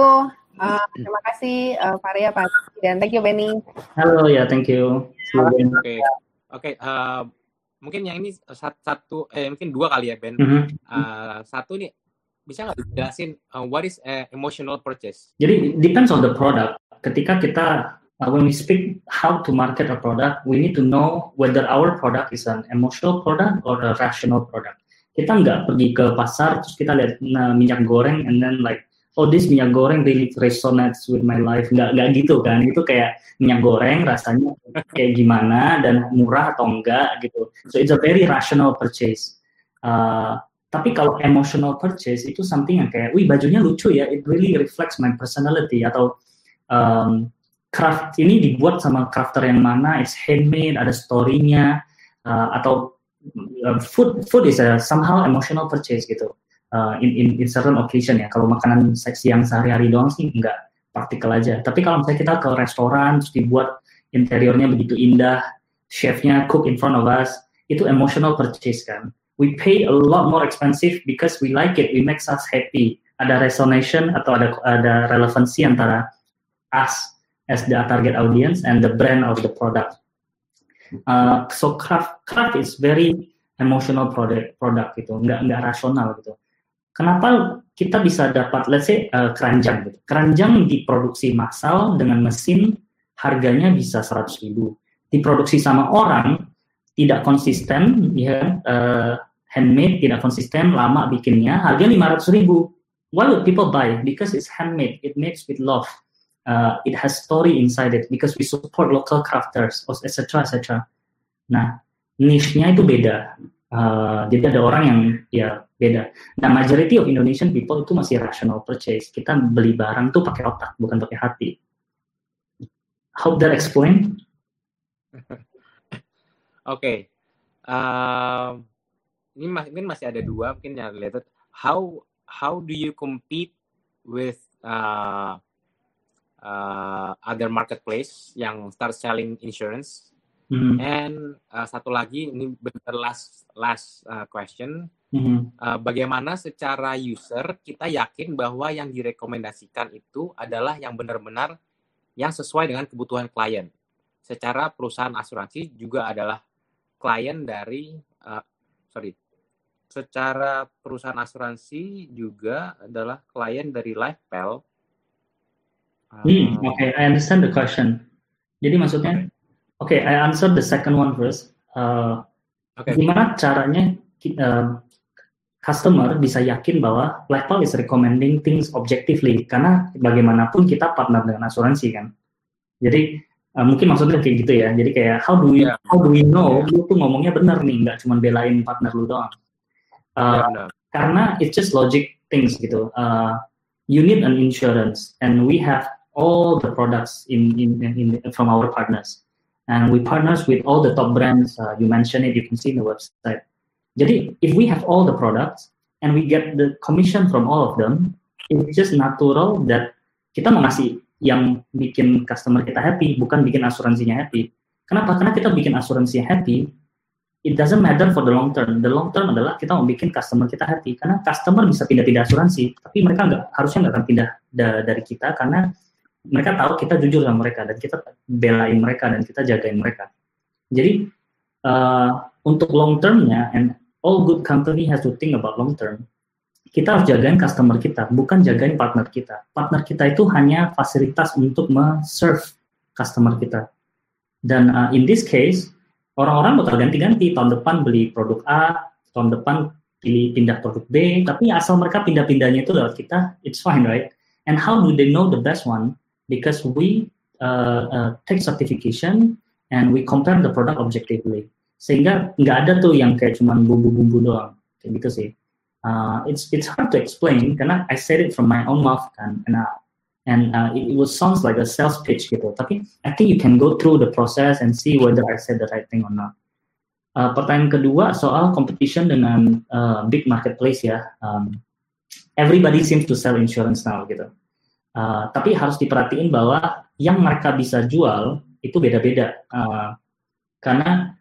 Uh, terima kasih uh, Faria Pak dan thank you Benny. Halo ya, thank you. Oke. Oke, okay. uh, mungkin yang ini satu eh mungkin dua kali ya Ben. Mm -hmm. uh, satu nih bisa nggak dijelasin uh, what is uh, emotional purchase? Jadi depends on the product. Ketika kita uh, when we speak how to market a product, we need to know whether our product is an emotional product or a rational product. Kita nggak pergi ke pasar terus kita lihat nah, minyak goreng and then like oh this minyak goreng really resonates with my life. Nggak nggak gitu kan? Itu kayak minyak goreng rasanya kayak gimana dan murah atau enggak gitu. So it's a very rational purchase. Uh, tapi kalau emotional purchase itu something yang kayak wih bajunya lucu ya. It really reflects my personality. Atau um, craft ini dibuat sama crafter yang mana it's handmade ada storynya uh, atau uh, food food is a somehow emotional purchase gitu. Uh, in, in in certain occasion ya. Kalau makanan siang sehari-hari doang sih enggak. Praktikal aja. Tapi kalau misalnya kita ke restoran terus dibuat interiornya begitu indah chefnya cook in front of us itu emotional purchase kan we pay a lot more expensive because we like it we makes us happy ada resonation atau ada ada relevansi antara us as the target audience and the brand of the product Uh, so craft craft is very emotional product product gitu, nggak nggak rasional gitu. Kenapa kita bisa dapat, let's say uh, keranjang gitu. Keranjang diproduksi massal dengan mesin harganya bisa 100 ribu. Diproduksi sama orang tidak konsisten, ya uh, handmade tidak konsisten, lama bikinnya, harganya 500 ribu. Why would people buy? Because it's handmade, it makes with love uh, it has story inside it because we support local crafters, etc. etc. Nah, niche-nya itu beda. Uh, jadi ada orang yang ya beda. Nah, majority of Indonesian people itu masih rational purchase. Kita beli barang tuh pakai otak, bukan pakai hati. How that explain? Oke. okay. Uh, ini, mungkin masih ada dua mungkin yang related. How how do you compete with uh, uh, other marketplace yang start selling insurance. Mm-hmm. And uh, satu lagi ini benar last last uh, question. Mm-hmm. Uh, bagaimana secara user kita yakin bahwa yang direkomendasikan itu adalah yang benar-benar yang sesuai dengan kebutuhan klien. Secara perusahaan asuransi juga adalah klien dari uh, sorry. Secara perusahaan asuransi juga adalah klien dari LifePel Hmm, oke, okay, I understand the question. Jadi maksudnya, oke, okay, I answer the second one first. Uh, okay. Gimana caranya uh, customer bisa yakin bahwa Blackpal is recommending things objectively? Karena bagaimanapun kita partner dengan asuransi kan. Jadi uh, mungkin maksudnya kayak gitu ya. Jadi kayak how do we yeah. how do we know yeah. lu tuh ngomongnya benar nih, nggak cuma belain partner lu doang. Uh, yeah, karena it's just logic things gitu. Uh, you need an insurance and we have all the products in, in, in, from our partners. And we partners with all the top brands. Uh, you mentioned it, you can see in the website. Jadi, if we have all the products and we get the commission from all of them, it's just natural that kita mengasih yang bikin customer kita happy, bukan bikin asuransinya happy. Kenapa? Karena kita bikin asuransinya happy, it doesn't matter for the long term. The long term adalah kita mau bikin customer kita happy. Karena customer bisa pindah-pindah asuransi, tapi mereka nggak harusnya nggak akan pindah da dari kita karena mereka tahu kita jujur sama mereka dan kita belain mereka dan kita jagain mereka. Jadi uh, untuk long termnya and all good company has to think about long term. Kita harus jagain customer kita, bukan jagain partner kita. Partner kita itu hanya fasilitas untuk men-serve customer kita. Dan uh, in this case, orang-orang bakal ganti-ganti. Tahun depan beli produk A, tahun depan pilih pindah produk B, tapi asal mereka pindah-pindahnya itu lewat kita, it's fine, right? And how do they know the best one? Because we uh, uh, take certification and we compare the product objectively. Sehingga nggak ada tuh yang kayak cuman bumbu-bumbu doang, kayak gitu sih uh, it's it's hard to explain karena I said it from my own mouth kan and uh, and uh, it, it was sounds like a sales pitch gitu tapi I think you can go through the process and see whether I said the right thing or not. Uh, pertanyaan kedua soal competition dengan uh, big marketplace ya. Um, everybody seems to sell insurance now gitu. Uh, tapi harus diperhatiin bahwa yang mereka bisa jual itu beda-beda. Uh, karena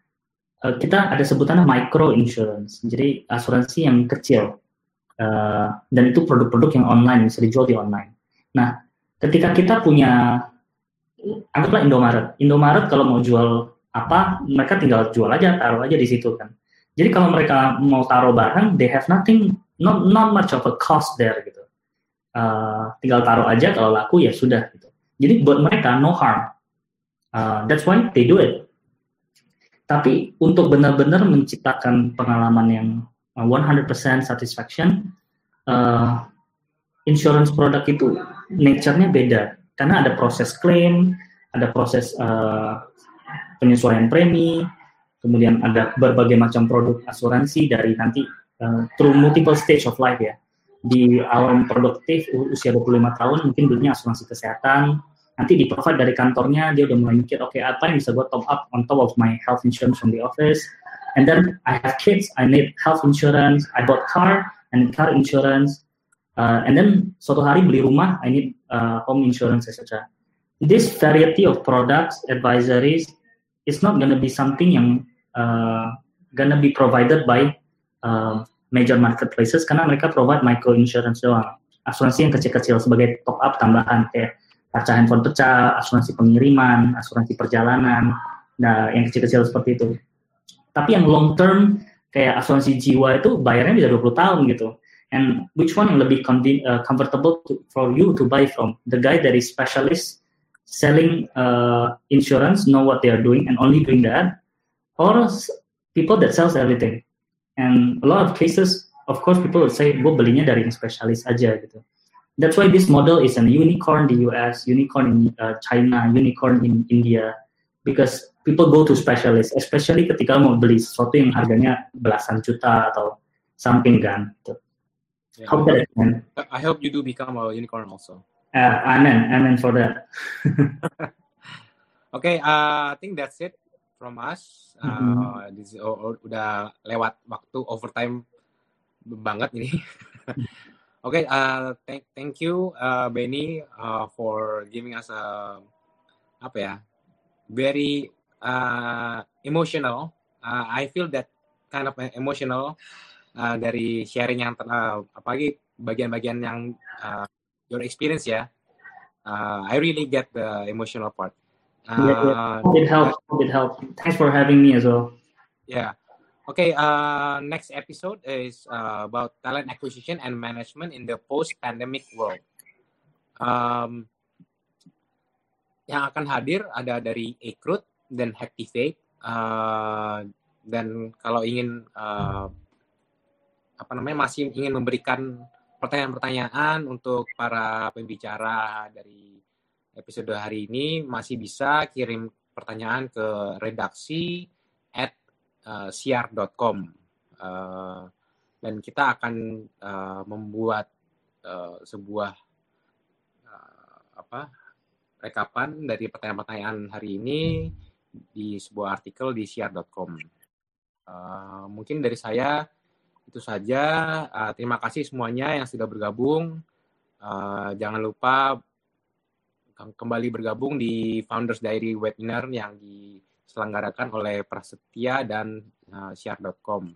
uh, kita ada sebutannya micro insurance, jadi asuransi yang kecil. Uh, dan itu produk-produk yang online bisa dijual di online. Nah, ketika kita punya anggaplah Indomaret. Indomaret kalau mau jual apa, mereka tinggal jual aja, taruh aja di situ kan. Jadi kalau mereka mau taruh barang, they have nothing, not not much of a cost there gitu. Uh, tinggal taruh aja kalau laku ya sudah gitu. Jadi buat mereka no harm. Uh, that's why they do it. Tapi untuk benar-benar menciptakan pengalaman yang 100% uh, satisfaction, uh, insurance produk itu nature-nya beda. Karena ada proses claim, ada proses uh, penyesuaian premi, kemudian ada berbagai macam produk asuransi dari nanti uh, through multiple stage of life ya. Di awal produktif usia 25 tahun mungkin belinya asuransi kesehatan, nanti di provide dari kantornya dia udah mulai mikir oke okay, apa yang bisa gue top up on top of my health insurance from the office? And then I have kids I need health insurance I bought car and car insurance uh, and then suatu hari beli rumah I need uh, home insurance etc this variety of products advisories is not gonna be something yang uh, gonna be provided by uh, major marketplaces karena mereka provide micro insurance doang. Asuransi yang kecil-kecil sebagai top up tambahan kayak kaca handphone pecah, asuransi pengiriman, asuransi perjalanan, nah yang kecil-kecil seperti itu. Tapi yang long term kayak asuransi jiwa itu bayarnya bisa 20 tahun gitu. And which one yang lebih uh, comfortable to, for you to buy from? The guy that is specialist selling uh, insurance, know what they are doing and only doing that, or people that sells everything. And a lot of cases, of course, people would say, gue belinya dari yang spesialis aja gitu. That's why this model is an unicorn in the US, unicorn in uh, China, unicorn in India, because people go to specialist, especially ketika mau beli sesuatu yang harganya belasan juta atau something kan. Yeah. Hope that. I hope you do become a unicorn also. Uh, amen, amen for that. okay, uh, I think that's it from us. Uh, mm-hmm. this, oh, oh, udah lewat waktu overtime banget ini. Okay, uh, thank thank you, uh, Benny, uh, for giving us a apa ya, very uh, emotional. Uh, I feel that kind of emotional uh, dari sharing yang uh, apalagi bagian-bagian yang uh, your experience ya. Uh, I really get the emotional part. Uh, yeah, yeah. It helps. It helps. Thanks for having me as well. Yeah. Okay, uh, next episode is uh, about talent acquisition and management in the post-pandemic world. Um, yang akan hadir ada dari Ekrut dan Hacktivate. Uh, dan kalau ingin uh, apa namanya masih ingin memberikan pertanyaan-pertanyaan untuk para pembicara dari episode hari ini masih bisa kirim pertanyaan ke redaksi at uh, siar.com uh, dan kita akan uh, membuat uh, sebuah uh, apa rekapan dari pertanyaan-pertanyaan hari ini di sebuah artikel di siar.com. Uh, mungkin dari saya itu saja. Uh, terima kasih semuanya yang sudah bergabung. Uh, jangan lupa kembali bergabung di Founders Diary webinar yang di diselenggarakan oleh Prasetya dan uh, Siar.com.